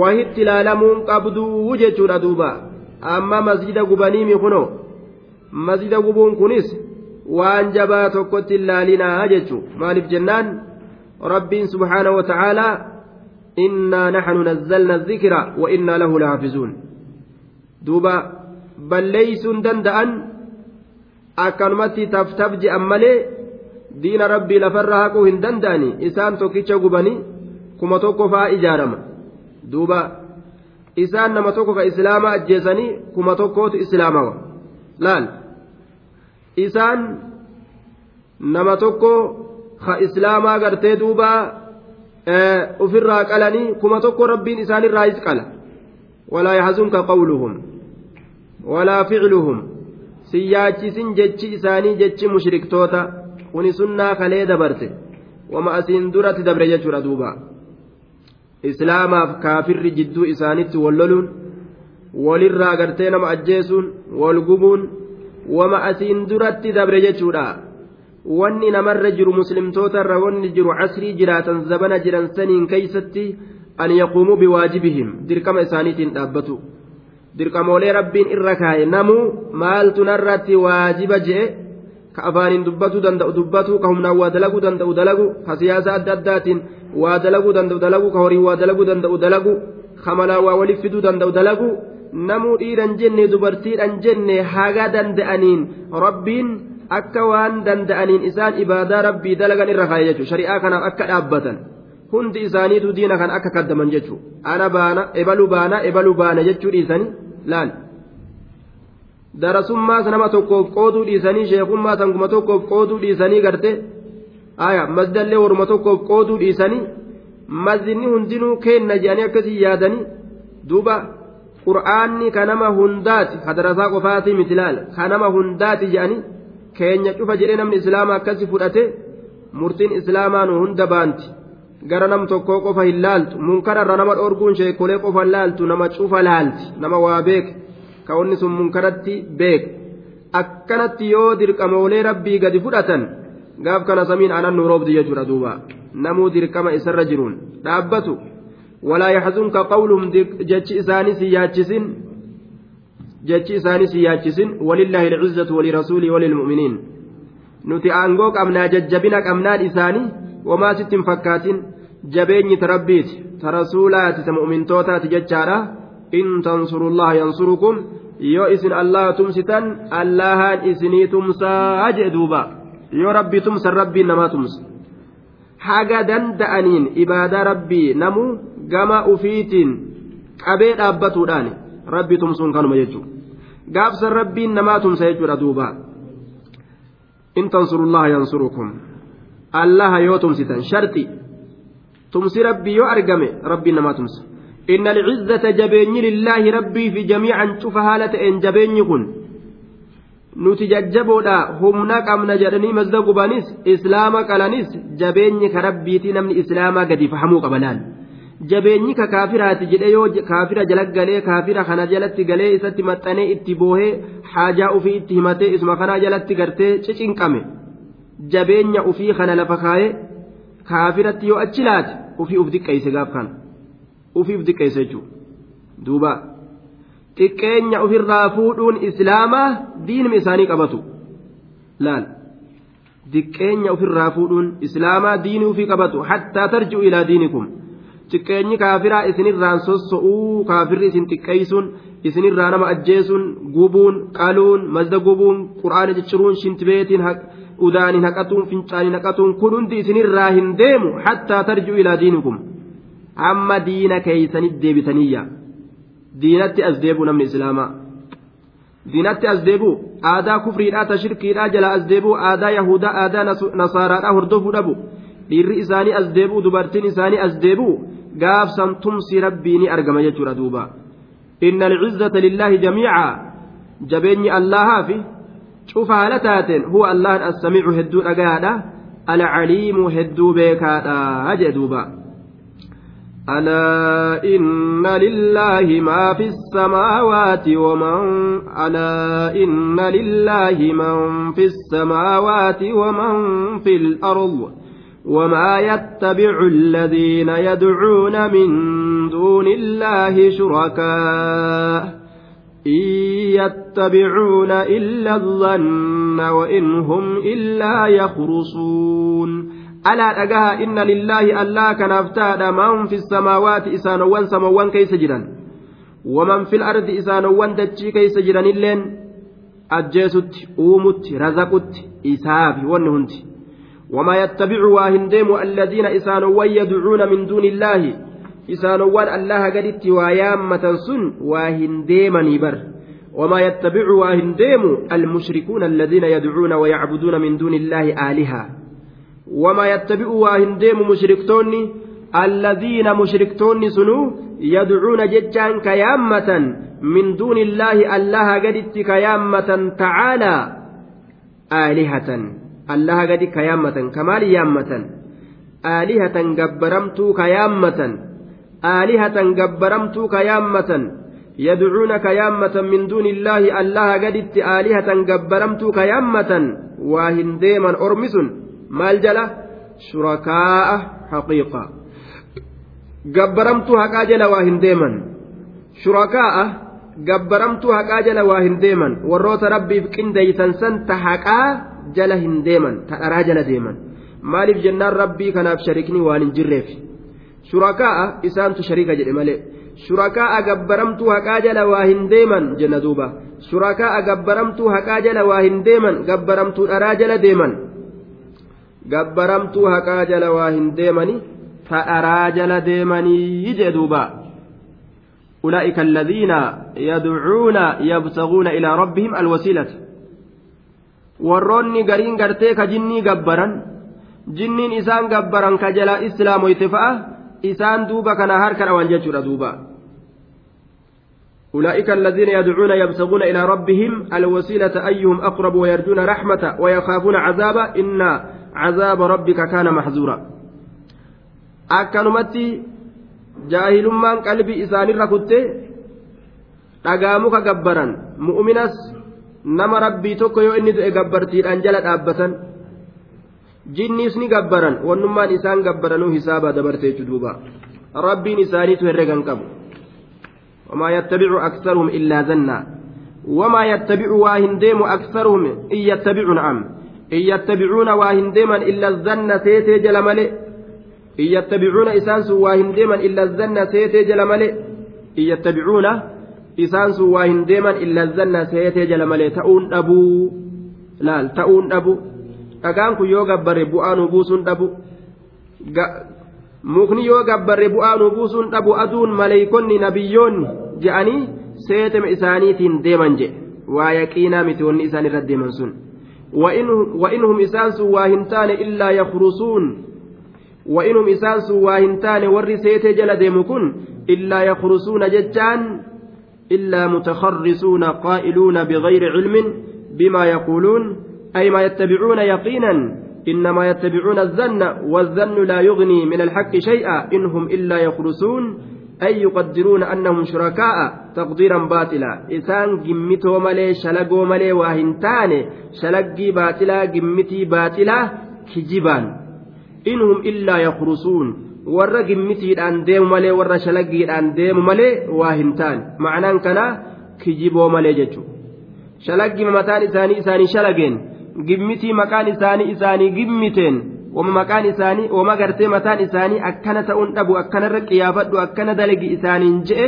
A: wahitti ilaalamuun qabduu jechuudha duuba amma masjida gubaniimi kunoo masjida gubuun kunis waan jabaa tokkotti ilaalinaa jechuu maaliif jennaan rabbiin subhaanahu wa ta'aalaa innaa naxnu nazzalna dhikra wa innaa lahu lahaafizuun duuba balleeysuun danda'an akkanumatti taftaf je'an malee diina rabbii lafarraa haquu hin danda'ani isaan tokkicha gubanii kuma tokko fa'aa ijaarama. Duuba isaan nama tokko ka islaamaa ajjeesanii kuma tokkootu islaamawa laal isaan nama tokko ka islaamaa gartee duuba ofirraa qalanii kuma tokko rabbiin isaanirraayis qala. Walaa yaxzunka qawluhum walaa ficluhum siyyaachisin jechi isaanii jechi mushriktoota kuni sunnaa kalee dabarte. Wama asiin duratti dabre jechuudha duuba. Islaamaaf kaafirri jidduu isaanitti walloluun walirraa gartee nama ajjeesuun wal gubuun wama asiin duratti dabre jechuudha. Wanni namarra jiru muslimtootarra wanni jiru casrii jiraatan zabana jiran saniin keeysatti an yaquumuu biwaajibihim dirqama isaaniitiin dhaabbatu dirqamoolee rabbiin irra kaaye namuu maaltu narratti waajiba je'e ka afaaniin dubbatuu danda'u dubbatu ka humnaan waa dalaguu danda'u dalagu ka siyaasa adda addaatiin waa dalaguu danda'u dalagu ka horii waa dalaguu danda'u dalagu ka malaa waa waliif fiduu danda'u dalagu namuu dhiiran jenne dubartiidhan jenne haga danda'aniin rabbiin akka waan danda'aniin isaan ibaadaa rabbii dalagan irra kaaye jechuudha shari'aa kanaaf akka dhaabbatan hundi isaaniitu diina kan akka kaddaman jechuudha ana baana ebalu baana ebalu baana jechuu dhiisanii laal. darasummaas nama tokkoof qooduu dhiisanii sheekummaa sanguma tokkoof qooduu dhiisanii garte aya masdallee waruma tokkoof qooduu dhiisanii masjidni hundinuu kenna jedhanii akkasii yaadanii duuba qur'aanni ka hundaati hadarasaa qofaatii mitilaal ka nama hundaati jedhanii keenya cufa jedhee namni islaamaa akkasi fudhate murtiin islaamaa nu hunda baanti gara nam tokkoo qofa hin laaltu munkararra nama dhorguun sheekolee qofa laaltu nama cufa laalti nama waa beeke ka'onni sun munkaratti beeku akkanatti yoo dirqamoolee rabbii gadi fudhatan gaaf kana samiin anan nu roobdi jechuudha duuba namuu dirqama isarra jiruun dhaabbatu walaa yaxzunka qawluhum jechi isaanii si yaachisin jechi isaanii si yaachisin walillaahi alcizzatu walirasuulii walilmu'miniin nuti aangoo qabnaa jajjabina qabnaan isaanii ta rabbiiti ta rasuulaati ta mu'mintootaati jechaadha in tansurullaha yansurukum yoo isin allaha tumsitan allahaan isinii tumsaa jee duuba yoo rabbii tumsan rabbiin namaa tumsa haga danda'aniin ibaadaa rabbii namu gama ufiitiin qabee dhaabbatuudhaan rabbii tumsuun kanuma jechuudha gaafsan rabbiin namaa tumsa jechuudha duuba in tansurullaha yansurukum allaha yoo tumsitan sharti. Tumsi rabbi yoo argame rabbiin namaa tumsa. Inna alcizzata jabeenyi lillaahi rabbii fi jamiican cufa haala ta'een jabeenyi kun. Nuti jajjaboodha humna qabna jedhanii mazda gubanis islaama qalanis jabeenyi ka rabbiitii namni islaamaa gadi fahamuu qaba laal jabeenyi ka kaafiraati jedhe yoo kaafira jalagalee kaafira kana jalatti galee isatti maxxanee itti boohee haajaa ufii itti himatee isma kanaa jalatti gartee jabeenya ufii kana lafa kaayee kaafiratti yoo achi laate ufii uf diqqeeyse gaaf kana. Ufiif diqqeessa jechuudha duuba. Xiqqeenya ofirraa fuudhuun islaamaa diinuma isaanii qabatu. Laal. Xiqqeenya ofirraa fuudhuun islaamaa diinii ofii qabatu. Hattaa tarji'u ilaa diinikum. Xiqqeenyi kaafiraa isinirraan sosso'uu kaafirri isin xiqqeessuun isinirraa nama ajjeesuun gubuun qaluun mazda gubuun quraana cicciruun shintibeetiin udaaniin haqatuun fincaaniin haqatuun kun hundi isinirraa hin deemu hattaa tarji'u ilaa diinikum. amma diina keeysanitti deebitaniyya diinatti as deebu namni islaamaa. Diinatti as deebu aadaa kufriidhaa ta shirkiidhaa jala as deebu aadaa yahudaa aadaa nasaaraadhaa hordofuu dhabu. Dhiirri isaanii as deebu dubartiin isaanii as deebu gaafsan tumsi rabbii ni argama jechuudha duuba. Inna alcizzata lillaahi jamiica. Jabeenyi allahaa fi cufa haala taateen huwa allahan assamiicu hedduu dhagayaadha alcaliimu hedduu beekaadha jee duuba ألا إن لله ما في السماوات ومن ألا إن لله من في السماوات ومن في الأرض. وما يتبع الذين يدعون من دون الله شركاء. إن يتبعون إلا الظن وإن هم إلا يخرصون. ألا أجاها إن لله ألا كان أفتاد من في السماوات إسان وان سموان كي سجران ومن في الأرض إسان وان دتشي كي سجران إلين. أجيسوت أومت رزقوت إسابي ونهنت وما يتبع واهن ديمو الذين إسان ويدعون من دون الله. إسان وان الله قد اتوايام متنسون واهن ديما نبر وما يتبع واهنديم المشركون الذين يدعون ويعبدون من دون الله آلهة. وما يتبع واهنديم مشركتوني الذين مشركتوني سنو يدعون ججان كيامة من دون الله الله قدت كيامة تعالى آلهة. الله قد كيامة كمال يامة. آلهة جبرمت كيامة. آلهة جبرمت كيامة. يدعونك يامة من دون الله الله قدت آلهة جبرمت كيامة واهن ديما أرمس مال جلا شركاء حقيقة جبرمت هكا جلا واهن ديما شركاء hin deeman warroota rabbiif qindeeysan san ta haqaa jala hin deeman ta dharaa jala deeman maaliif jennaan rabbii kanaaf sharikni waan hin jirreef shurakaa'a isaantu sharika jedhe shurakaa'a gabbaramtuu haqaa jala waa hin deeman jenna duuba shurakaa'a gabbaramtuu haqaa jala waa hin deeman gabbaramtuu dharaa jala deeman gabbaramtuu haqaa jala waa hin deemani ta dharaa jala deemanii jee duuba أولئك الذين يدعون يبتغون إلى ربهم الوسيلة warroonni gariin gartee ka jinnii gabbaran jinniin isaan gabbaran ka jala islaamoyte fa'a isaan duuba kana harka dhawan jechuudha duuba أولئك الذين يدعون يبتغون إلى ربهم الوسيلة أيهم أقرب ويرجون رحمة ويخافون عذابه إن عذاب ربك كان محذورا qalbii isaanirra kutte dhagaa muka gabbaran mu'minas nama rabbii tokko yoo inni du'e gabbartiidhaan jala dhaabbatan jinniis ni gabbaran wannummaan isaan gabbaranuu hisaaba dabarte duuba rabbiin isaaniitu herregan qabu wamaa yattabicu aksaruhum illaa zannaa wamaa yattabicu waa hin deemu aksaruhum in yattabicu na'am in yattabicuuna waa hin deeman illa zanna seetee jala malee إن يتبعون إسانس واهن ديما إلا الزنة سيتي جل ملئ إن يتبعون إسانس واهن ديما إلا الزنة سيتي جل ملئ تؤون أبو لا أبو أكانكو يوغا بري بؤان بوسون أبو mukni yoo gabbarre bu'aanu buusuun dhabu aduun maleeykonni nabiyyoonni je'anii seetema isaaniitiin deeman jedhe waa yaqiinaa miti wanni isaan irra deeman sun وإنهم إسانس واهنتان إلا يخرصون وإنهم إسانس واهنتان ور سيتي جل ديمكن إلا يخرسون ججان إلا متخرسون قائلون بغير علم بما يقولون أي ما يتبعون يقينا إنما يتبعون الظن والظن لا يغني من الحق شيئا إنهم إلا يخرسون أي يقدرون أنهم شركاء تقديرا باطلا إسان جمتو ملي شلقو ملي واهنتان شلقي باطلا جمتي باطلا كجبان inhum illaa yakrusuun warra gimmitiidhaan deemu malee warra shalaggiidhaan deemu malee waa hin taane ma'anaan kanaa kijiboo malee jechuudha shalaggima mataan isaanii isaanii shalageen gimmitii maqaan isaanii isaanii gimmiteen wama maqaan isaanii wama gartee mataan isaanii akkana ta'uun dhabu akkanarra qiyaafadhu akkana dalagi isaaniin je'e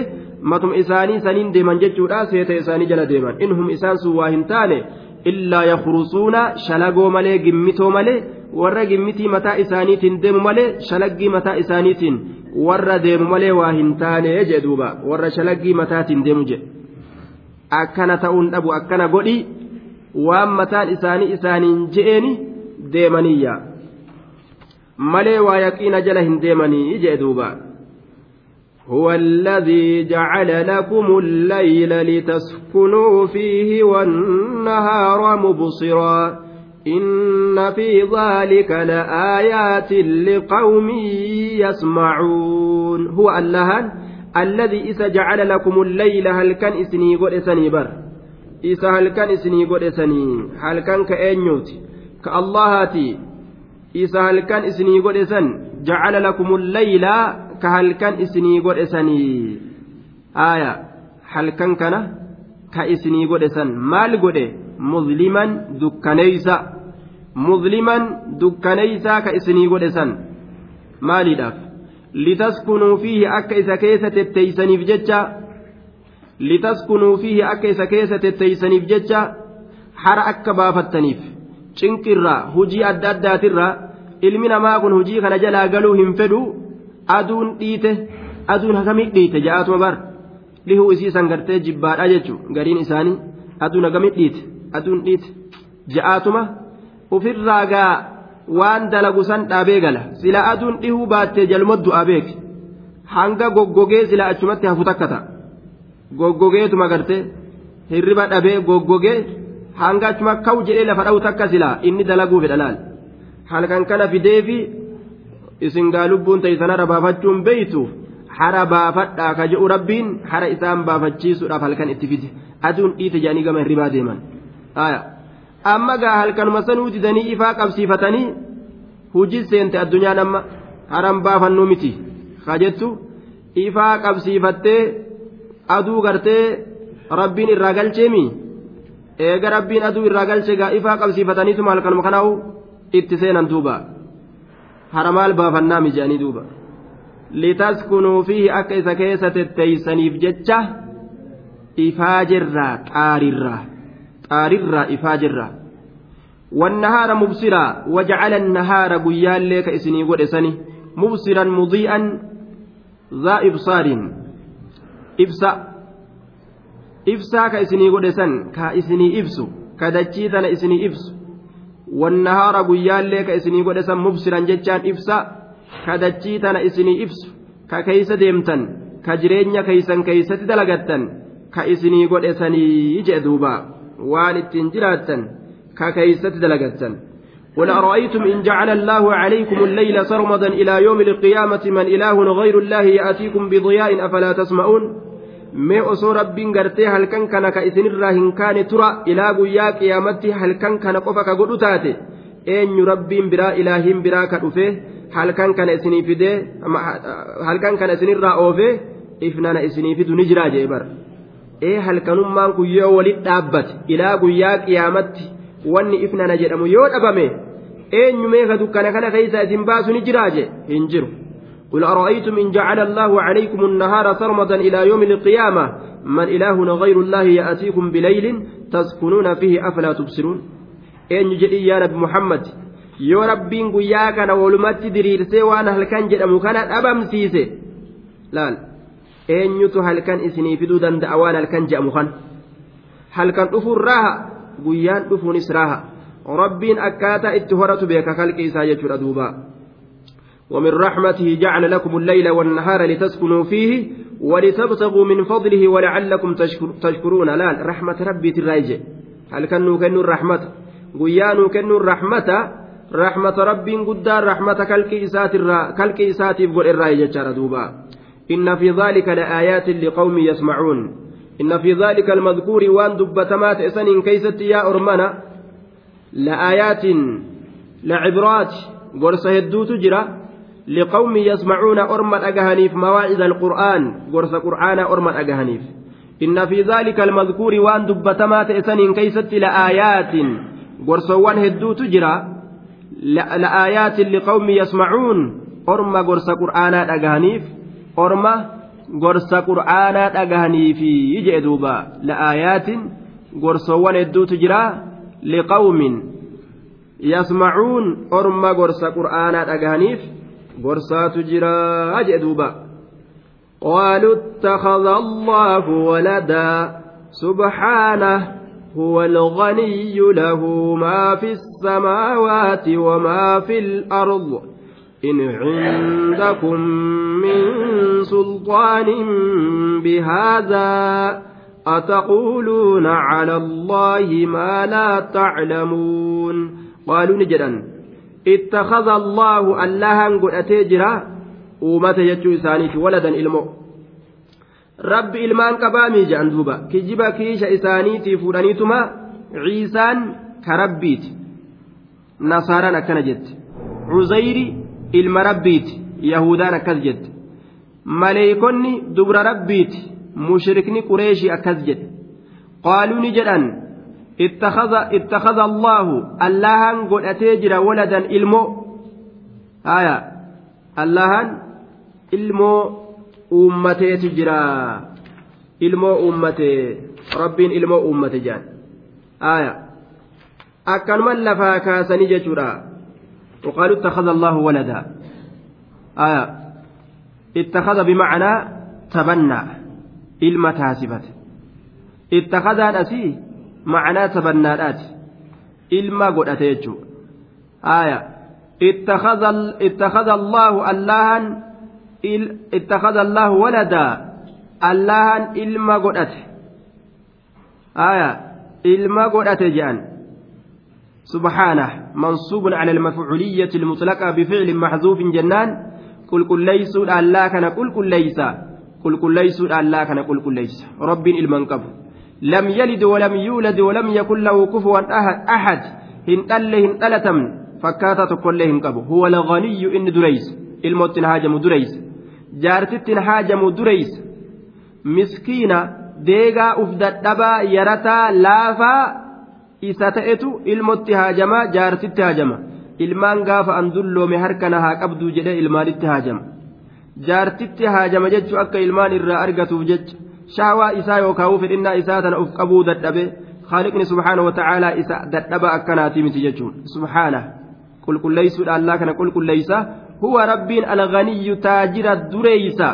A: matuma isaanii saniin deeman jechuudha seeta isaanii jala deeman. Inhum isaan sun waa hin taane illaa yakrusuuna shalagoo malee gimmitoo malee warra gimmitii mataa isaaniitiin deemu malee shalaggii mataa isaaniitiin warra deemu malee waa hin taane jee duuba warra shalaggii mataatiin deemu jedhe akkana ta'uun dhabu akkana godhi waan mataan isaanii isaaniin je'eeni deemaniyya malee waa yaqiina jala hin deemanii jee duuba. هو الذي جعل لكم الليل لتسكنوا فيه والنهار مبصرا إن في ذلك لآيات لقوم يسمعون هو الله الذي إذا جعل لكم الليل هل كان إسني قد إسني بر isa halkan isinii godhesanii halkan ka eenyuuti? Ka allahaati isa halkan isinii godhesan? Jacala lakumul layla ka halkan isinii godhesanii. Aaya halkan kana ka isinii godhesan. Maal godhe? Muzliman dukkaneysa. Muzliman dukkaneysa ka isinii godhesan. Maaliidhaaf? Litaskunuu fiihi akka isa keessa tetteeysaniif jecha litaskunuu fiihi akka isa keessa tetteeysaniif jecha hara akka baafattaniif cinqirraa hujii adda addaatirraa ilmi namaa kun hujii kana jalaa galuu hin fedhu aduun dhiite aduun hakamii dhiite ja'aatuma bar dhihuu isiisan gartee jibbaadha jechuun gariin isaanii aduun hakamii dhiite aduun dhiite ja'aatuma ofirraa gaa waan dalagu san dhaabee gala sila aduun dhihuu baattee jalmoddu abeek hanga goggogee sila achumatti hafu takka ta'a goggogeetuma gartee hirriba dhabee goggogee hanga achuma kaw jedhee lafa dha'u takka sila inni dalaguu fedha laal. Halkan kana fideefi isin gaa lubbuun ta'isana rabaafachuun beeytu? Hara baafadhaa ka jedhu rabbiin hara isaan baafachiisuudhaaf halkan itti fide? Aduun dhiite jedhanii gama hirribaa deeman. Amma gaa halkanuma sanuu didanii ifaa qabsiifatanii hujii seente addunyaan amma haran baafannuu miti. Ka jettu? Ifaa qabsiifattee aduu gartee rabbiin irraa galcheemi eega rabbiin aduu irraa galche gaa ifaa qabsiifataniituma halkanuma kanaa'u itti seenan duuba hara maal baafannaa mijaanii duuba litaskunuu fiihi akka isa keessa tetteeysaniif jecha ifaa jirraa xaarirraa xaarirraa ifaa jirraa والنهار مبصرا وجعل النهار قيال لك إسني ودسني مبصرا مضيئا ذا إبصار إبسا إبسا كإسني ودسن كإسني إبسو كدجيتنا إسني إبسو والنهار قيال لك إسني ودسن مبصرا جتان إبسا كدجيتنا إسني إبسو ككيس ديمتن كجرينيا كيسن كيست دلغتن كإسني ودسني جدوبا وان التنجراتن ككيست دلغتن قل أرأيتم إن جعل الله عليكم الليل سرمدا إلى يوم القيامة من إله غير الله يأتيكم بضياء أفلا تسمعون؟ Mee osoo rabbiin gartee halkan kana ka isinirraa hin kaane tura ilaa guyyaa qiyaamatti halkan kana qofa ka godhu taate eenyu rabbiin biraa ilaahiin biraa ka dhufe halkan kana isinii fidee halkan kana isinirraa oofee ifnana isinii fidu ni jiraa jee bara. Ee halkanummaan kun yoo walit dhaabbate ilaa guyyaa qiyaamatti wanni ifnana jedhamu yoo dhabame eenyu meeka dukkana kana keeysa isin baasu ni jiraa je hin jiru قل أرأيتم إن جعل الله عليكم النهار سرمدا إلى يوم القيامة من إله غير الله يأتيكم بليل تسكنون فيه أفلا تبصرون إن جدي يا نبي محمد yoo rabbiin guyyaa kana walumatti diriirsee waan halkan jedhamu kana dhabamsiise laal eenyutu halkan isinii fiduu danda'a waan halkan jedhamu kan halkan dhufuun raaha guyyaan dhufuunis raaha rabbiin akkaataa itti horatu beeka kalqi isaa jechuudha duuba ومن رحمته جعل لكم الليل والنهار لتسكنوا فيه ولتبتغوا من فضله ولعلكم تشكرون. لا رحمة ربي تراجع. هل كانوا كانوا الرحمة؟ قيانوا كانوا الرحمة. رحمة ربي قدار رحمة كالكي إسات الرا كالكي إسات يقول الراجع دوبا. إن في ذلك لآيات لقوم يسمعون. إن في ذلك المذكور وان دبتمات إسن كيست يا أرمنا. لآيات لعبرات. قرص هدو تجرى لقوم يسمعون أرمى أجهنيف مواعظ القرآن قرص قرآن أرمى أجهنيف إن في ذلك المذكور وان دبتمات إسن كيست لآيات قرصوان هدو تجرى لآيات لقوم يسمعون. أرمى قرص قرآن أجهنيف أرمى قرص قرآن أجهنيف يجي دوبا. لآيات قرصوان هدو تجرى لقوم يسمعون أرمى قرص قرآن أجهنيف gorsaatu jira jee duuba. قالوا اتخذ الله ولدا سبحانه هو الغني له ما في السماوات وما في الأرض إن عندكم من سلطان بهذا أتقولون على الله ما لا تعلمون قالوا نجدا اتخذ الله اللها قد جرا uummata jechuu isaaniiti waladan ilmoo rabbi ilmaan qabaamii jedhan duuba kijiba kiisha isaaniitii fuudhaniituma ciisaan ka rabbiiti nasaaraan akkana jette cuzayri ilma rabbiiti yahudaan akkas jette maleeykonni dubra rabbiiti mushrikni qureeshii akkas jedhe qaaluu ni jedhan اتخذ الله اللهن قد أتيجر ولدا إلمو. آية. اللهن إلمو أمتي تجرى. إلمو أمتي. ربين إلمو أمتي جان. آية. أكن من لفا كاسني جتورا وقالوا اتخذ الله ولدا. آية. اتخذ بمعنى تبنى. إلما تاسبت اتخذ أسي قد أتيجو آية اتخذ اتخذ الله اللهن اتخذ الله ولدا اللهن إلما قد أتي آية إلما قد أتي جان سبحانه منصوب على المفعولية المطلقة بفعل محذوف جنان قل قل ليس الله كان قل قل ليس قل قل ليس الله كان قل قل ليس رب المنقب لم يلد ولم يولد ولم يكن له كفوا أحد أحد هن أل هن ألتم فكاتا كل هن هو الغني إن دريس الموت هاجم دريس جارتت هاجم دريس مسكينة laafaa isa ta'etu ilmotti haajama jaartitti haajama ilmaan gaafa an dulloome harkana haa qabduu jedhee ilmaanitti haajama jaartitti haajama jechuun akka ilmaan irraa argatuuf jecha yookaan fedhinnaa isaa tana uf qabuu dadhabe خالقني سبحانه وتعالى إذا دتبا أكناتي متي جتون سبحانه. قل قل ليس الله كان قل قل ليس. هو رب الغني تاجر الدريسة.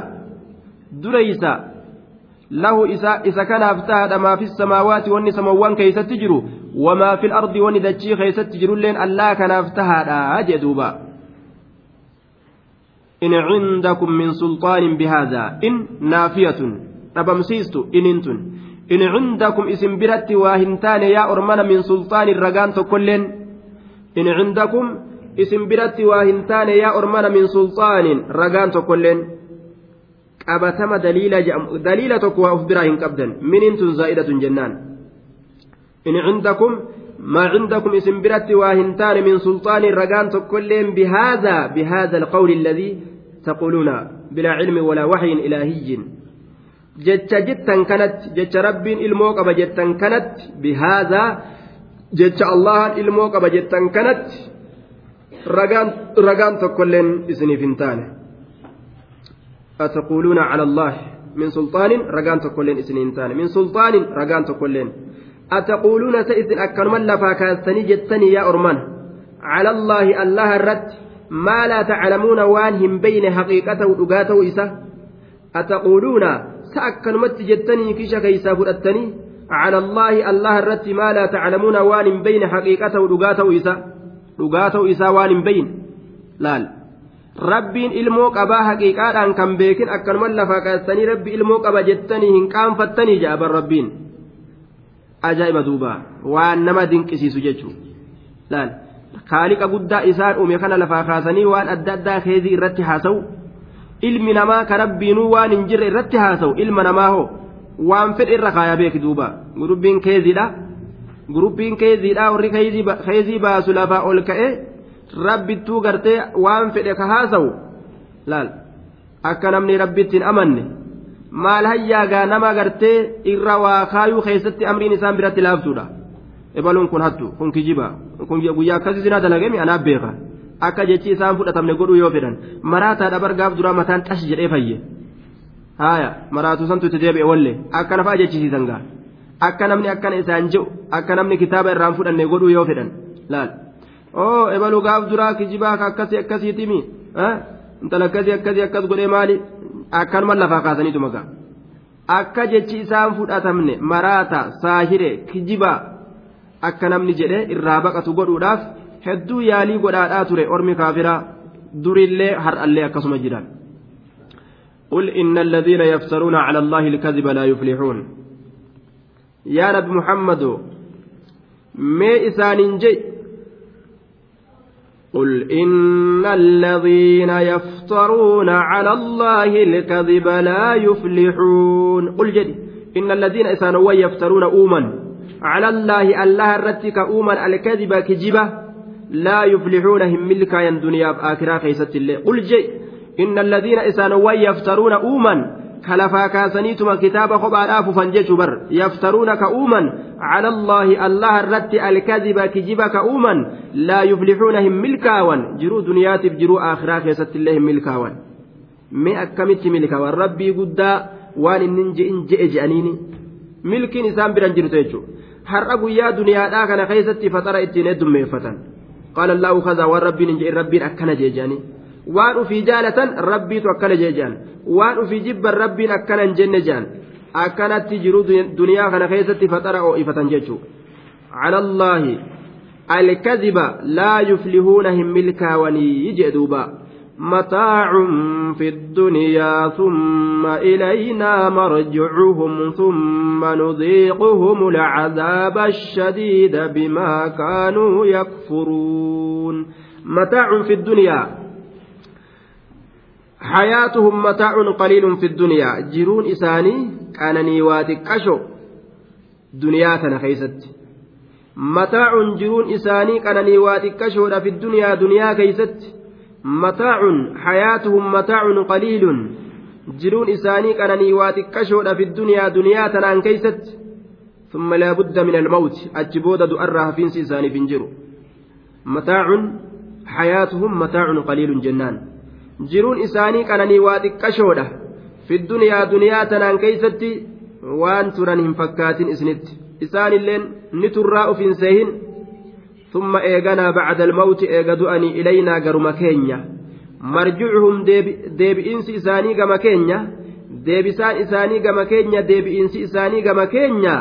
A: دريسة. له إسا, إسا كان أفتاد ما في السماوات واني سموان كيست تجرو وما في الأرض واني دجي كيست تجرو لين الله كان أفتاد. أجدوبا إن عندكم من سلطان بهذا. إن نافية. نبمسيست إن انتن إن عندكم اسم برت واهنتان يا أرمان من سلطان الرقان تكلين إن عندكم اسم برت واهنتان يا أرمان من سلطان رقان تكلين qabatama daliila jedhamu daliila tokko waa of biraa hin qabdan miniin tun zaa'idatun jennaan in cindakum cindakum isin biratti waa hin taane min sulxaaniin ragaan tokkoilleen bihaadha bihaadha alqawli alladii taquuluuna bilaa cilmi walaa waxyin ilaahiyyin jecha jettan kanatti jecha rabbiin ilmoo qaba jettan kanatti bihaadha jecha allahan ilmoo qaba jettan kanatti ragaan tokkoilleen isiniif hin taane أتقولون على الله من سلطان رقان تقولين إسنين تاني من سلطان رقان تقولين أتقولون سئسن أكن من لفاكاستني جتني يا أرمان على الله الله الرد ما لا تعلمون وانهم بين حقيقته ودقاته إسا أتقولون سأكن مت جتني كيش كيسا فرأتني على الله الله الرد ما لا تعلمون وان بين حقيقته ودقاته إسا دقاته إسا وان بين لال rabbiin ilmoo qabaa haqiiqaadhaan kan beekin akkanuma lafaa kaastanii rabbi ilmoo qaba jettanii hin qaanfattanii ja'aban rabbiin ajaa'iba duuba waan nama dinqisiisu jechuudha kaaliqa guddaa isaan uume kana lafaa kaasanii waan adda addaa keezii irratti haasa'u ilmi namaa ka rabbiinuu waan hin jirre irratti haasa'u ilma namaa hoo waan fedhe irra kaayaa beeki duuba. Gurubbiin keeziidha gurubbiin keeziidha warri keezii baasu lafaa ol ka'e. rabbittuu gartee waan fedhe ka haasawu laal. Akka namni rabbittiin amanne maal hayyaagaa nama gartee irra waa kaayuu keessatti amriin isaan biratti laaftuudha ebaluun kun hattu kun kijiba. Guyyaa akkasii sinaa dalagee anaaf beeka akka jechi isaan fudhatamne godhuu yoo fedhan maraataa bargaaf duraa mataan xash jedhee fayye. Haaya maraatuu santu itti deebi'e walle akka nafaa jechisiisan gaa. Akka namni akkana isaan je'u akka namni kitaaba irraan fudhanne godhuu yoo fedhan laal. oo ebalu gaaf duraa kijibaa akkasii akkasiitimi intala akkasii akkasii akkas godhee maali? Akkanuma lafaa kaasaniitu magaa akka jechi isaan fudhatamne maraata saahire kijibaa akka namni jedhe irraa baqatu godhuudhaaf hedduu yaalii godhaadhaa ture ormi kaafiraa durillee har'allee akkasuma jiran. قل إن الذين يفترون على الله الكذب لا يفلحون يا نبي محمد ما إسان جي قل إن الذين يفترون على الله الكذب لا يفلحون قل جدي إن الذين إسانوا يفترون أوما على الله الله الرتك أوما الكذب كجبة لا يفلحون هم ملكا دنيا بآخرة خيست الله قل جدي إن الذين إسانوا يفترون أوما jechu bar yaftaruuna ka uuman cala allaahi allaha irratti alkadiba kijiba ka uuman laa yuflixuuna hin milkaawan jiruu duniyaatiif jiruu aakhiraa keessatti illee hin milkaawan mee akkamitti milkaawan rabbii guddaa waan inni je'in je'e je'aniini milkiin isaan biran jirtu jechuudha har'a guyyaa duniyaadhaa kana keessatti faxara ittiin heddummeeffatan kazaa waan rabbiin hin jedhin rabbiin akkana jeejani waan ufii jaalatan rabbiitu akkana jeejaan waan ufii jibban rabbiin akkana hin jenne jaan akkanatti jiru duniyaa kana keessatti faxara oo'ifatan jechuu cala allaahi alkaziba laa yuflihuuna hin milkaawanii jee duuba متاع في الدنيا ثم إلينا مرجعهم ثم نذيقهم العذاب الشديد بما كانوا يكفرون. متاع في الدنيا. حياتهم متاع قليل في الدنيا. جرون إساني كانني واتكشو دنيا تنخيست متاع جرون إساني كانني واتكشو في الدنيا دنيا كيست mataacun hayaatuhum mataacun qaliilun jiruun isaanii qananii waa xiqqashoodha fi duniyaa duniyaa tanaan keeysatti ثم لا بد من الموت. أجبود دؤرها في إنسان في جرو. متاع حياتهم متاع قليل جنان. جرون إساني كانني واتك كشودة في الدنيا دنيا تنان كيستي وان ترانهم فكات إسنت. إسان اللين نتراء في سهن ثم إيغانا بعد الموت إيغدو أني إلينا قرم كينيا. مرجعهم ديب إنسي إساني قم كينيا. deebisaan isaanii gama keenya deebi'iinsi isaanii gama keenya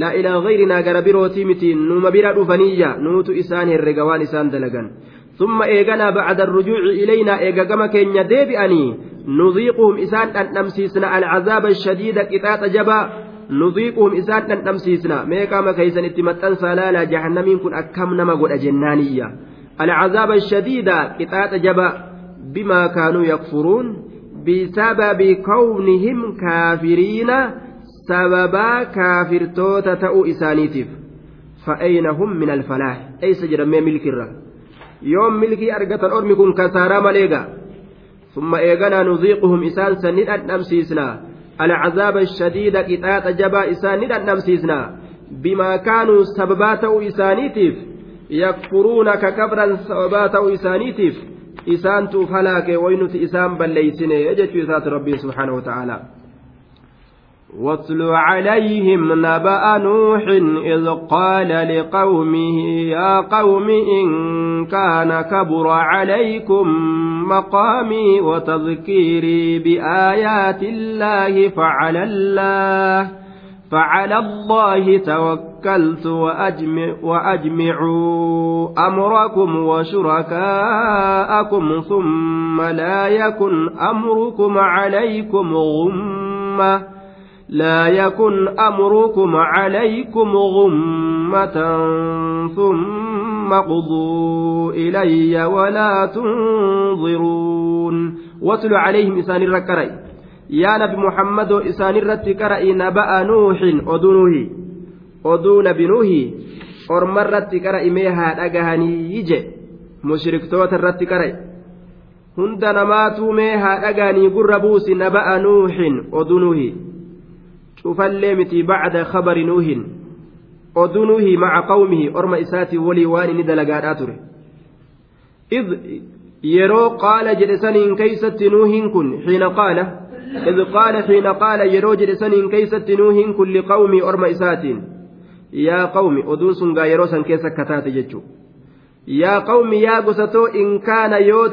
A: laa ilaa ghayrina gara birootii miti numa bira dhufaniyya nuutu isaan herrega waan isaan dalagan ثم إيغنا بعد الرجوع إلينا إيغا كما كين ديبئني. نذيقهم إسان أن نمسيسنا العذاب الشديد كتات جبا. Nuziiquhum isaan dhandhamsiisna meeqaama keeysan itti maxxansaa laala jahannamiin kun akkam nama godha jennaaniyya alcazaaba ashadiida qixaaxa jaba bimaa kaanuu yakfuruun bisababi kawnihim kaafiriina sababaa kaafirtoota ta'uu isaaniitiif فأين هم من الفلاح أيس جرمي ملك الرا يوم ملكي أرقة الأرمي كن كسارا مليقا ثم إيقنا نذيقهم إسان سنين أنمسيسنا العذاب الشديد قطاط جبا إساني نمسيسنا بما كانوا سببات إسانيتيف يكفرون ككبرا سببات إسانيتيف إسان فلاك وينت إسان بل ليسني يجد ربي سبحانه وتعالى. واتل عليهم نبأ نوح إذ قال لقومه يا قوم إن كان كبر عليكم مقامي وتذكيري بآيات الله فعلى الله فعلى الله توكلت وأجمع وأجمعوا أمركم وشركاءكم ثم لا يكن أمركم عليكم غمّة. لا يكن أمركم عليكم غمة ثم قضوا إلي ولا تنظرون. واتل عليهم إسان الركري. يا نبي محمد إسان الرتكري نبأ نوح أدنوه أدو نبي نوح. orma irratti qara imee haa dhagahanii je mushriktoota irratti qara hunda namaatuu mee haa dhagahanii cufallee miti bacda khabari nuuhin oduu nuuhi maca qawmihi orma isaatii walii waan inni dalagaadhaa ture id yeroo qaala jedhe saniin keeysatti nuuhin kun xiina qaala id qaala xiina qaala yeroo jedhe saniin keeysatti nuuhin kun liqawmii orma isaatiin yaa qawmi oduun sun gaa yeroo san keessa akka taate jechuu yaa qawmi yaa gosatoo in kaana yoo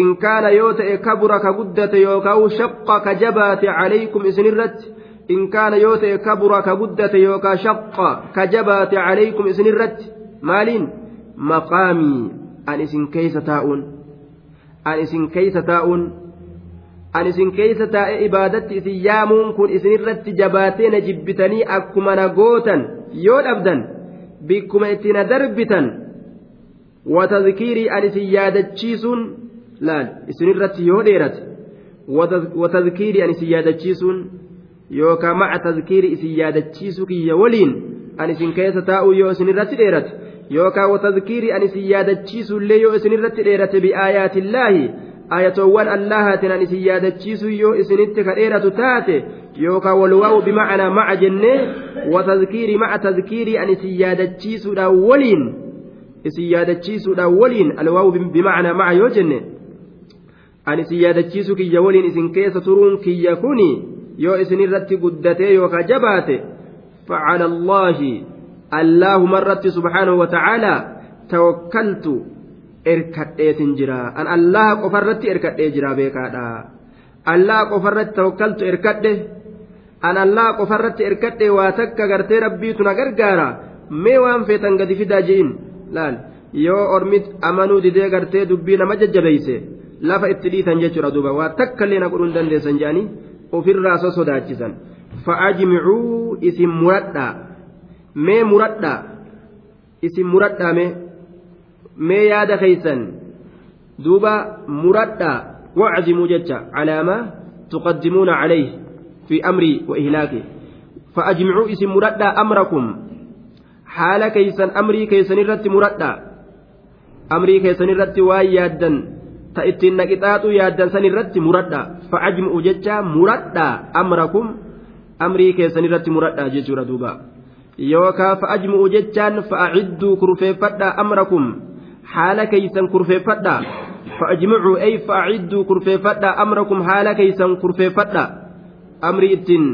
A: in kaana yoo ta'e kabura ka guddate yookaan shaqqa ka jabaate calaykum isinirratti in kaana yoo ta'e kabura ka guddate yookaan shaqqa ka jabaate calaykum isinirratti maaliin maqaamii an isin keeysa taa'uun an isin keeysa taa'uun an isin keeysa taa'e ibaadatti isin yaamuun kun isinirratti jabaatee na jibbitanii akkuma na gootan yoo dhabdan bikkuma itti na darbitan watazkiirii an isin yaadachiisuun laal isinirratti yoo dheerate watazkiirii ani isin yaadachiisuun yookaan maca tazkiirii isin yaadachiisuu kiyya waliin ani isin keessa taa'uu yoo isinirratti dheerate yookaan watazkiirii ani isin yaadachiisuullee yoo isinirratti dheerate bi'aayaatillaahi ayatoowwan allahaatiin ani isin yaadachiisuu yoo isinitti ka dheeratu taate yookaan walwaa'u bimacnaa maca jennee watazkiirii maca tazkiirii ani isin yaadachiisuudhaan waliin isin yaadachiisuudhaan waliin alwaa'u bimacnaa maca yoo jenne ani isin yaadachiisu kiyya waliin isin keessa turuun kiyya kuni yoo isin irratti guddatee yookaan jabaate facala allaahi allaahumarratti subhaanahu watacaalaa tawakkaltu erkadheetin jira an allaha qofarratti erkadhee jira beekaadha. Allaha qofarratti tawakkaltu erkadhe an allaha qofarratti erkadhe waa takka gartee rabbiitu na gargaara mee waan feetan gadi fidaa ji'in. Laal yoo ormit amanuu didee gartee dubbii nama jajjabeeyse lafa itti dhiitan jechuudha duuba waa takkallee na godhuu hin dandeessan jedhanii ofirraa so sodaachisan fa'ajmicuu isin muradhaa mee muradhaa isin muradhaa mee mee yaada keeysan duuba muradhaa wacdimuu jecha calaamaa tuqaddimuuna calayh fi amrii wa ihlaaki fa'ajmicuu isin muradhaa amrakum haala keeysan amrii keeysan irratti muradhaa amrii keeysan waan yaaddan ta ittiin naqixaaxuu yaaddan san irratti muradhaa fa'ajmicuu jecha muradhaa amrakum amrii keessan irratti muradhaa jechuudha duuba yookaan fa'ajmu'u jechaan fa'acidduu kurfeeffadhaa amrakum haala keeysan kurfeeffadhaa fa'ajmu'u ay fa'acidduu kurfeeffadhaa amrakum haala keeysan kurfeeffadhaa amrii ittiin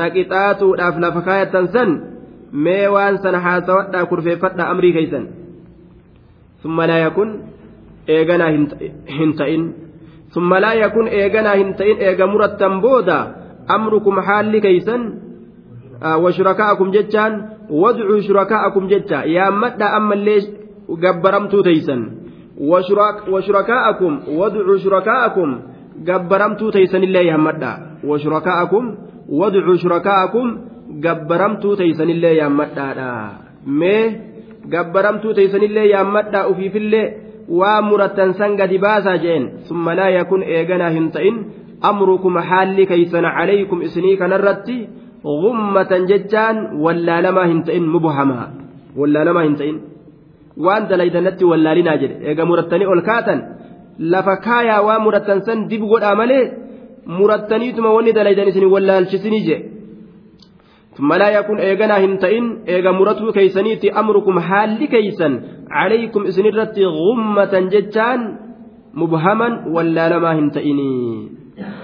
A: naqixaaxuudhaaf lafa kaayatan san mee waan sana haasawadhaa kurfeeffadhaa amrii keeysan summa laa yakun eeganaa hin ta'in. Summa laa yakun eeganaa hin ta'in eega murattan booda amrukum haalli keeysan washurakaa'akum jechaan wadcuu shurakaa'akum jecha yaammadha ammallee gabbaramtuu teeysan washurakaa'akum wadcuu shurakaa'akum gabbaramtuu teeysanillee yaammadha washurakaa'akum wadcuu shurakaa'akum gabbaramtuu teeysanillee yaammadhaadha mee gabbaramtuu teeysanillee yaammadha ufiifillee waa murattan san gadi baasaa jeen summa laa yakun eeganaa hin ta'in amrukum haalli keeysan calaykum isinii kanarratti gummatan jechaan wallaalamaa hin ta'in mubhamaa wallaalamaa hin ta'in waan dalaydanatti wallaalinaa jedhe eega murattanii ol kaatan lafa kaayaa waan murattan san dib godhaa malee murattaniituma wanni dalaydan isin wallaalchisinii jedhe ثم لا يكون إيغنا هنتئن إيغا مرتو كيسنيتي أمركم حال كيسن عليكم إسنرت غمة جتان مبهما ولا لما هنتئني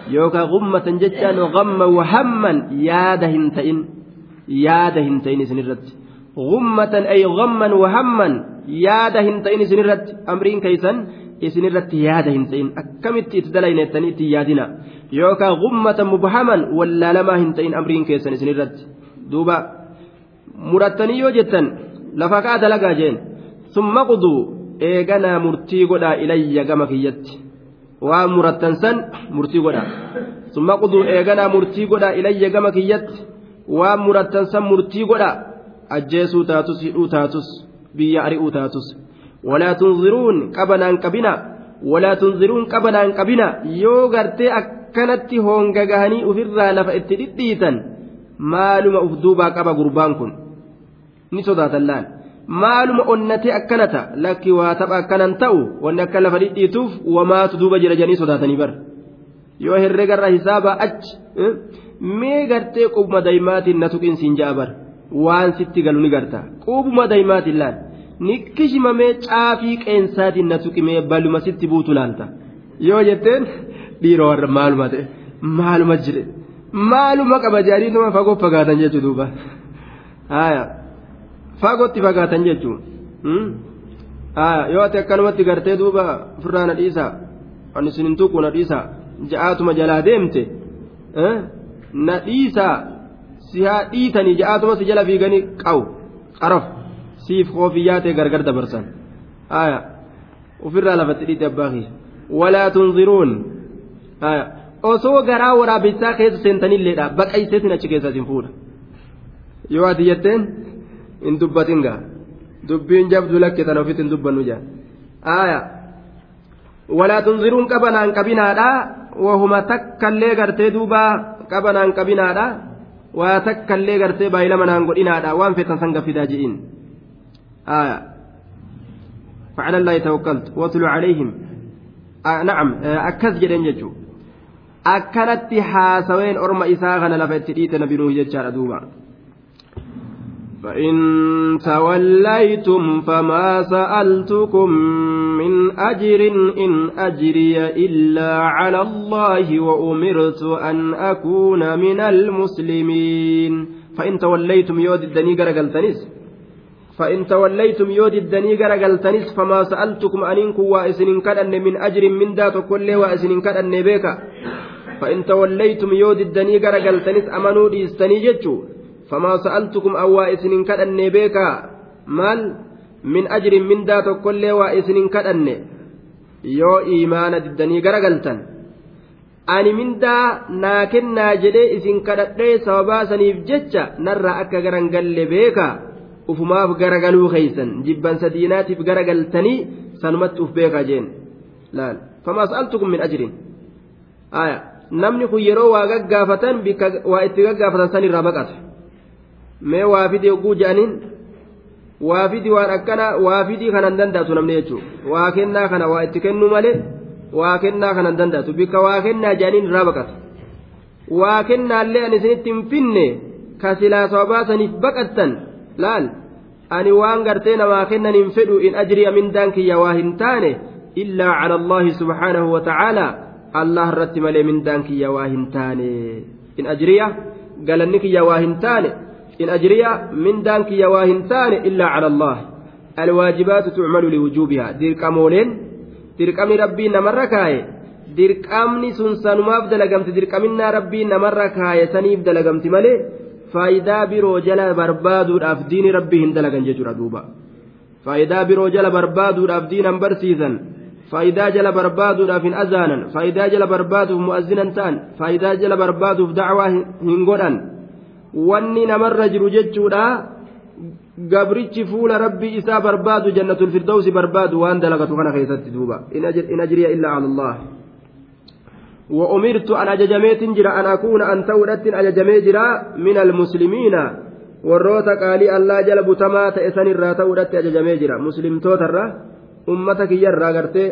A: yookaan gummatan jechaan gamma wahamman yaada hin ta'in yaada hin ta'in isinirratti gummatan ay gamman wahamman yaada hin ta'in isinirratti yaada hin ta'in akkamitti itti dalayneettanii itti yaadina yookaan gummatan mubhaman wallaalamaa hin ta'in amriin duuba murattanii yoo jettan lafa kaa dalagaa jeen. Summa quduu eeganaa murtii godhaa ilayya gama kiyyatti. Waan murattan san murtii godha summa quduu eeganaa murtii godha ilayya gama kiyyatti. Waan murattan san murtii godha ajjeesuu taatus hidhuu taatus biyya ari'uu taatus. Walaa tunziruun qabanaan qabina walaa tunziruun qabanaan qabina yoo gartee akkanatti hoongagahanii ofirraa lafa itti dhidhiitan maaluma uf duubaa qaba gurbaan kun. Ni sodaatan laan maaluma onnatee akkanata lakki waa tapha akkanan ta'u wanni akka lafa dhidhiituuf wamaatu duuba jira jedhanii sodaatanii bar yoo herregarra hisaabaa achi mee gartee qubuma daa'imaatiin na tuqinsiin ja'a bar waan sitti galu ni garta qubuma daa'imaatiin laal. Ni kishimamee caafii qeensaatiin na tuqimee baluma sitti buutu laalta. Yoo jetteen dhiira warra maaluma ta'e maaluma jire maaluma qaba jedhanii nama fagoo fagaatan jechuu duuba haaya. fagootti fagaatan jechuun yoo ati akkanumatti gartee duuba ofirraa na dhiisa ani isin hin tuqu na dhiisa ja'aatuma jalaa deemte na dhiisa si haa dhiitanii ja'aatuma si jala fiiganii qawu qaraf siif koofiyyaa ta'e gargar dabarsan ofirraa lafatti dhiite abbaa kiyya walaa tunziruun osoo garaa waraabessaa keessa seentanilleedha baqayseetiin achi keessa isin fuudha yoo ati jetteen. in dubbatin gaa dubbiin jabdu lakke tan ofitti hin dubbannu jaa aaya walaa tunziruun qabanaan qabinaadha wahuma takkallee gartee duuba qabanaan qabinaadha waa takkallee gartee baay'ilama naan godhinaadha waan feetan san gaffidaa ji'iin aaya فعلى الله توكلت واتل عليهم آه نعم أكز جدين ججو أكنت حاسوين أرم إساغنا لفت ديت نبي نوح ججار دوبا فإن توليتم فما سألتكم من أجر إن أجري إلا على الله وأمرت أن أكون من المسلمين فإن توليتم يود الدني قرقلتنس فإن توليتم يود الدني غرغلتنس فما سألتكم أنكم وإسنين كدن من أجر من دات كل وإسنين كدن بيكا فإن توليتم يود الدني غرغلتنس أمنوا ديستني جتشو فما سألتكم أو وإسنين كدن بيكا مال من أجر من دات كل وإسنين كدن يو إيمان الدني غرغلتن ani mindaa naa kennaa jedhee isin kadhadhee sababaa saniif jecha narraa akka garan galle beeka ufumaaf garagaluu keeysan jibbansa diinaatiif garagaltanii sanumatti uf beekaa jeen laal famaa sa'altukum min ajrin aya namni kun yeroo waa gaggaafatan waa itti gaggaafatan san irraa baqata mee waa fidi oguu je'aniin waa fidi waan akkana waa fidii kanan danda'atu namni jechuudha waa kennaa kana waa itti kennu malee waa kennaa kanan danda'atu bikka waa kennaa je'aniin irraa baqata waa kennaallee ani isinitti hin finne ka silaa sababaa saniif baqattan laal ani waan gartee namaa kennan hin fedhu in ajriya mindaan kiyya waa hin taane illaa cala allaahi subxaanahu wa tacaalaa allah irratti malee mindaan kiyya waa hin taane in ajriya galanni kiyya waa hin taane in ajriya mindaan kiyya waa hin taane illaa cala allah alwaajibaatu tucmalu liwujuubihaa dirqamooleen dirqamni rabbii namarra kaaye dirqamni sun sanumaaf dalagamti dirqaminnaa rabbii namarra kaaye saniif dalagamti malee faayidaa biroo jala barbaaduudhaaf diini rabbii hin dalagan jechuudha duuba faayidaa biroo jala barbaaduudhaaf diinan barsiisan faayidaa jala barbaaduudhaaf hin azaanan faayidaa jala barbaaduuf mu'azzinan ta'an faayidaa jala barbaaduuf dacwaa hin godhan wanni namarra jiru jechuudha gabrichi fuula rabbii isaa barbaadu jannatul firdawsi barbaadu waan dalagatu kana keessatti duuba in ajriya illaa ala allah وأمرت أن أججميت جرا أن أكون أن تودت أججمي جرا من المسلمين warroota qaalii allaa jala butamaa ta'e sanirraa ta'uudhatti ajajamee jira muslimtootarra ummata kiyyarraa gartee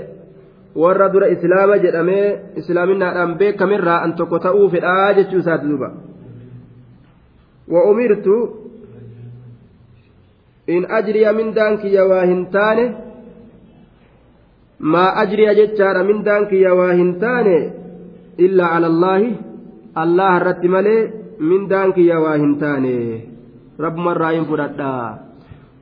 A: warra dura islaama jedhamee islaaminaadhaan beekamirraa an tokko ta'uu fedhaa jechuu isaati duuba wa'umirtu in ajriya mindaan kiyya waa hin taane maa ajriya jechaadha mindaan kiyya waa hin taane illaa cala allaahi allah irratti malee mindaan kiyya waa hin taane rabbumarraa hin fudhadhaa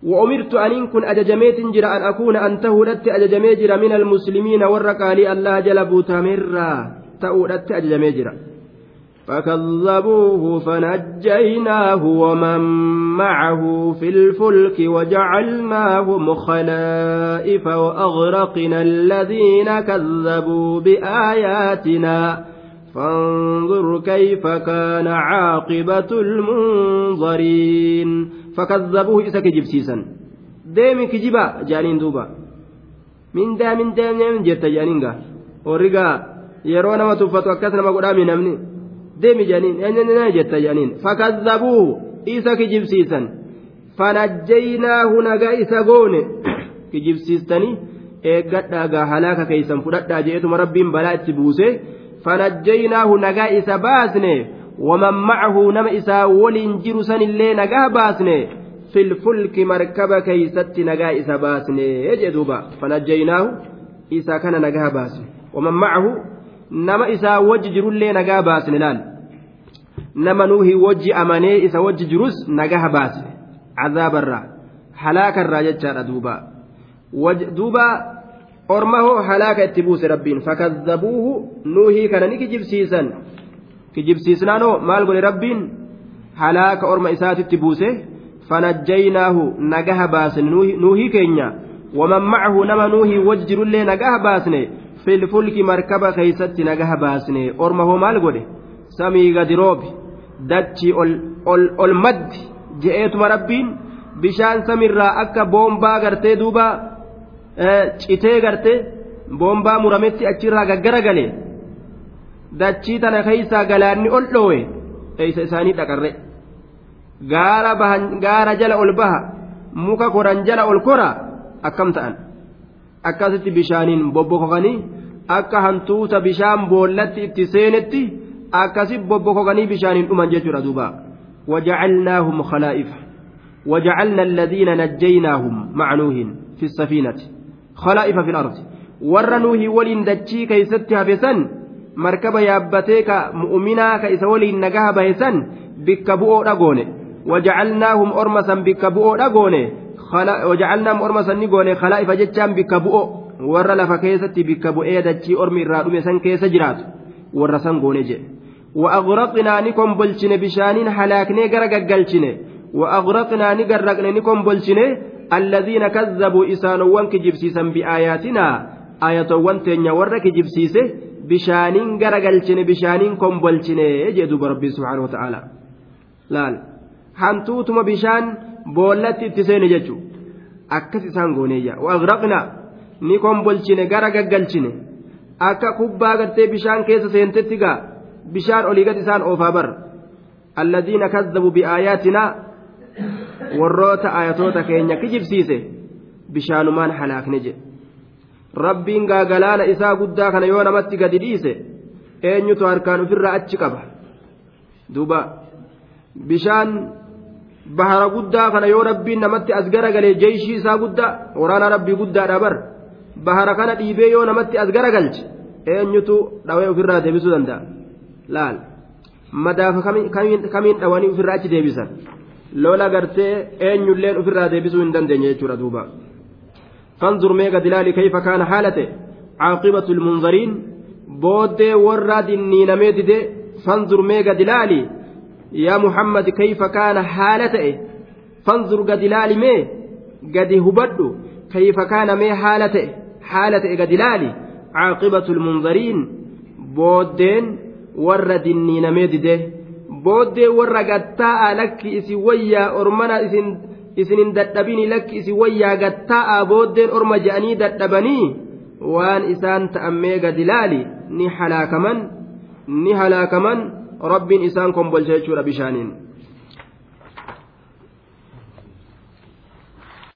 A: وأمرت أن كن أججميت جرا أن أكون أن تهودت أججمي جرا من المسلمين والرقالي الله جلبوا تمرا تهودت أججمي جرا فكذبوه فنجيناه ومن معه في الفلك وجعلناهم خلائف وأغرقنا الذين كذبوا بآياتنا. فانظر كيف كان عاقبة المنظرين. إسا كجبسيسا ديمي كجبا جانين دوبا من دا من دا من جرت جانين ورقا يرون ما تفتو أكثر ما قدامي نمني deemi jaaniin jetta jaaniin fakkazzabuu isa kijibsiisan fanajjaynaahu nagaa isa goone kijibsiistanii eeggadhaa gaa halaaka keeysan fudhadhaa je'etuma rabbiin balaa itti buuse fanajjaynaahu nagaa isa baasne waman macahu nama isaa waliin jiru sanillee nagaa baasne filfulki markaba keeysatti nagaa isa baasne jedhuuba fanajjaynaahu isa kana nagaa baasne waman macahu nama isaa wajji jirullee nagaa baasne laal nama nuuhi wajji amanee isa wajji jirus nagaa baasne cazaabarraa halaakarraa jechaadha duuba duuba ormahoo halaaka itti buuse rabbiin fakazzabuuhu nuuhii kana ni kijibsiisan kijibsiisnaanoo maal godhe rabbiin? Halaaka orma isaatitti buuse. Fanajjaynaahu nagaha baasne. Nuuhii keenya. Waman macahu nama nuuhii wajji jirullee nagaha baasne. Filfulki markaba keeysatti nagaha baasne. Orma hoo maal godhe? Samii gadi roobi dachii ol maddi. Je'eetuma rabbiin. Bishaan samiirraa akka boombaa gartee duuba citee gartee boombaa murametti achirraa gaggara gale dachii tana keeysaa galaanni ol dhowe eeysa isaanii dhaqarre gaara jala ol baha muka koran jala ol kora akkam ta'an akkasitti bishaaniin bobbokokanii akka hantuuta bishaan boollatti itti seenetti akkasi bobbokokanii bishaaniin dhuman jechuudha duuba وجعلناهم خلائف وجعلنا الذين نجيناهم مع نوح في السفينة خلائف في الأرض ورنوه ولين دتشي كيستها بسن مركب يابتيك مؤمنا كيس ولين نجاها بهسن بك بؤو وجعلناهم أرمسا بك بؤو wajacalnaa orma sanni goone khalaa'ifa jechaan bikka bu'o. Warra lafa keessatti bikka bu'ee dachii ormi irraa dhume san keessa jiraatu warra san goone jedhe وأغرقنا نكم بلشن بشانين هلاكني غرقلشن وأغرقنا نغرقنا نكم بلشن الذين كذبوا إسانوان كجبسيسا بآياتنا آياتوان تنيا ورك جبسيسه bishaaniin gara galchine bishaaniin kombolchine jee duuba rabbiin subhaanahu ta'ala. Laal. Hantuutuma bishaan boollatti itti seeni jechuun akkas isaan gooneeyya. Waaqraqna ni kombolchine gara gaggalchine. Akka kubbaa gartee bishaan keessa seentetti gaa. Bishaan olii gad isaan oofaa bar. Alladiina kazzabu bi'aayaatinaa warroota ayatoota keenya kijibsiise. Bishaanumaan halaakne jedhe rabbiin gaagalaana isaa guddaa kana yoo namatti gadi dhiise eenyutu harkaan ofirraa achi qaba? Duuba. Bishaan bahara guddaa kana yoo rabbiin namatti as garagalee jeeshii isaa guddaa waraana rabbii guddaadha bar bahara kana dhiibee yoo namatti as garagalche eenyutu dhawee ofirraa deebisuu danda'a? Laal. Madaafa kamiin dhawanii ofirraa achi deebisan? Lola gartee eenyulleen ofirraa deebisuu hin dandeenye jechuudha duuba fanzur meeqa dilaali kayfa kaana haalate caaqibatu lmunzariin booddee warraa dinniinamee dide fanzur meeqa dilaali yaa muhammad kayfa kaana haala ta'e fanzur gadi laali mee gadi hubadhu kayfa kaana mee haala ta'e haala ta'e gadi laali caaqibatu lmunzariin booddeen warra dinniinamee dide booddee warra isinin dadhabini lakki isin wayyaa gattaa'a booddeen orma je'anii dadhabanii waan isaan ta'ammee gadi laali ni halaakaman ni halaakaman rabbiin isaan kombolcha jechuudha bishaaniin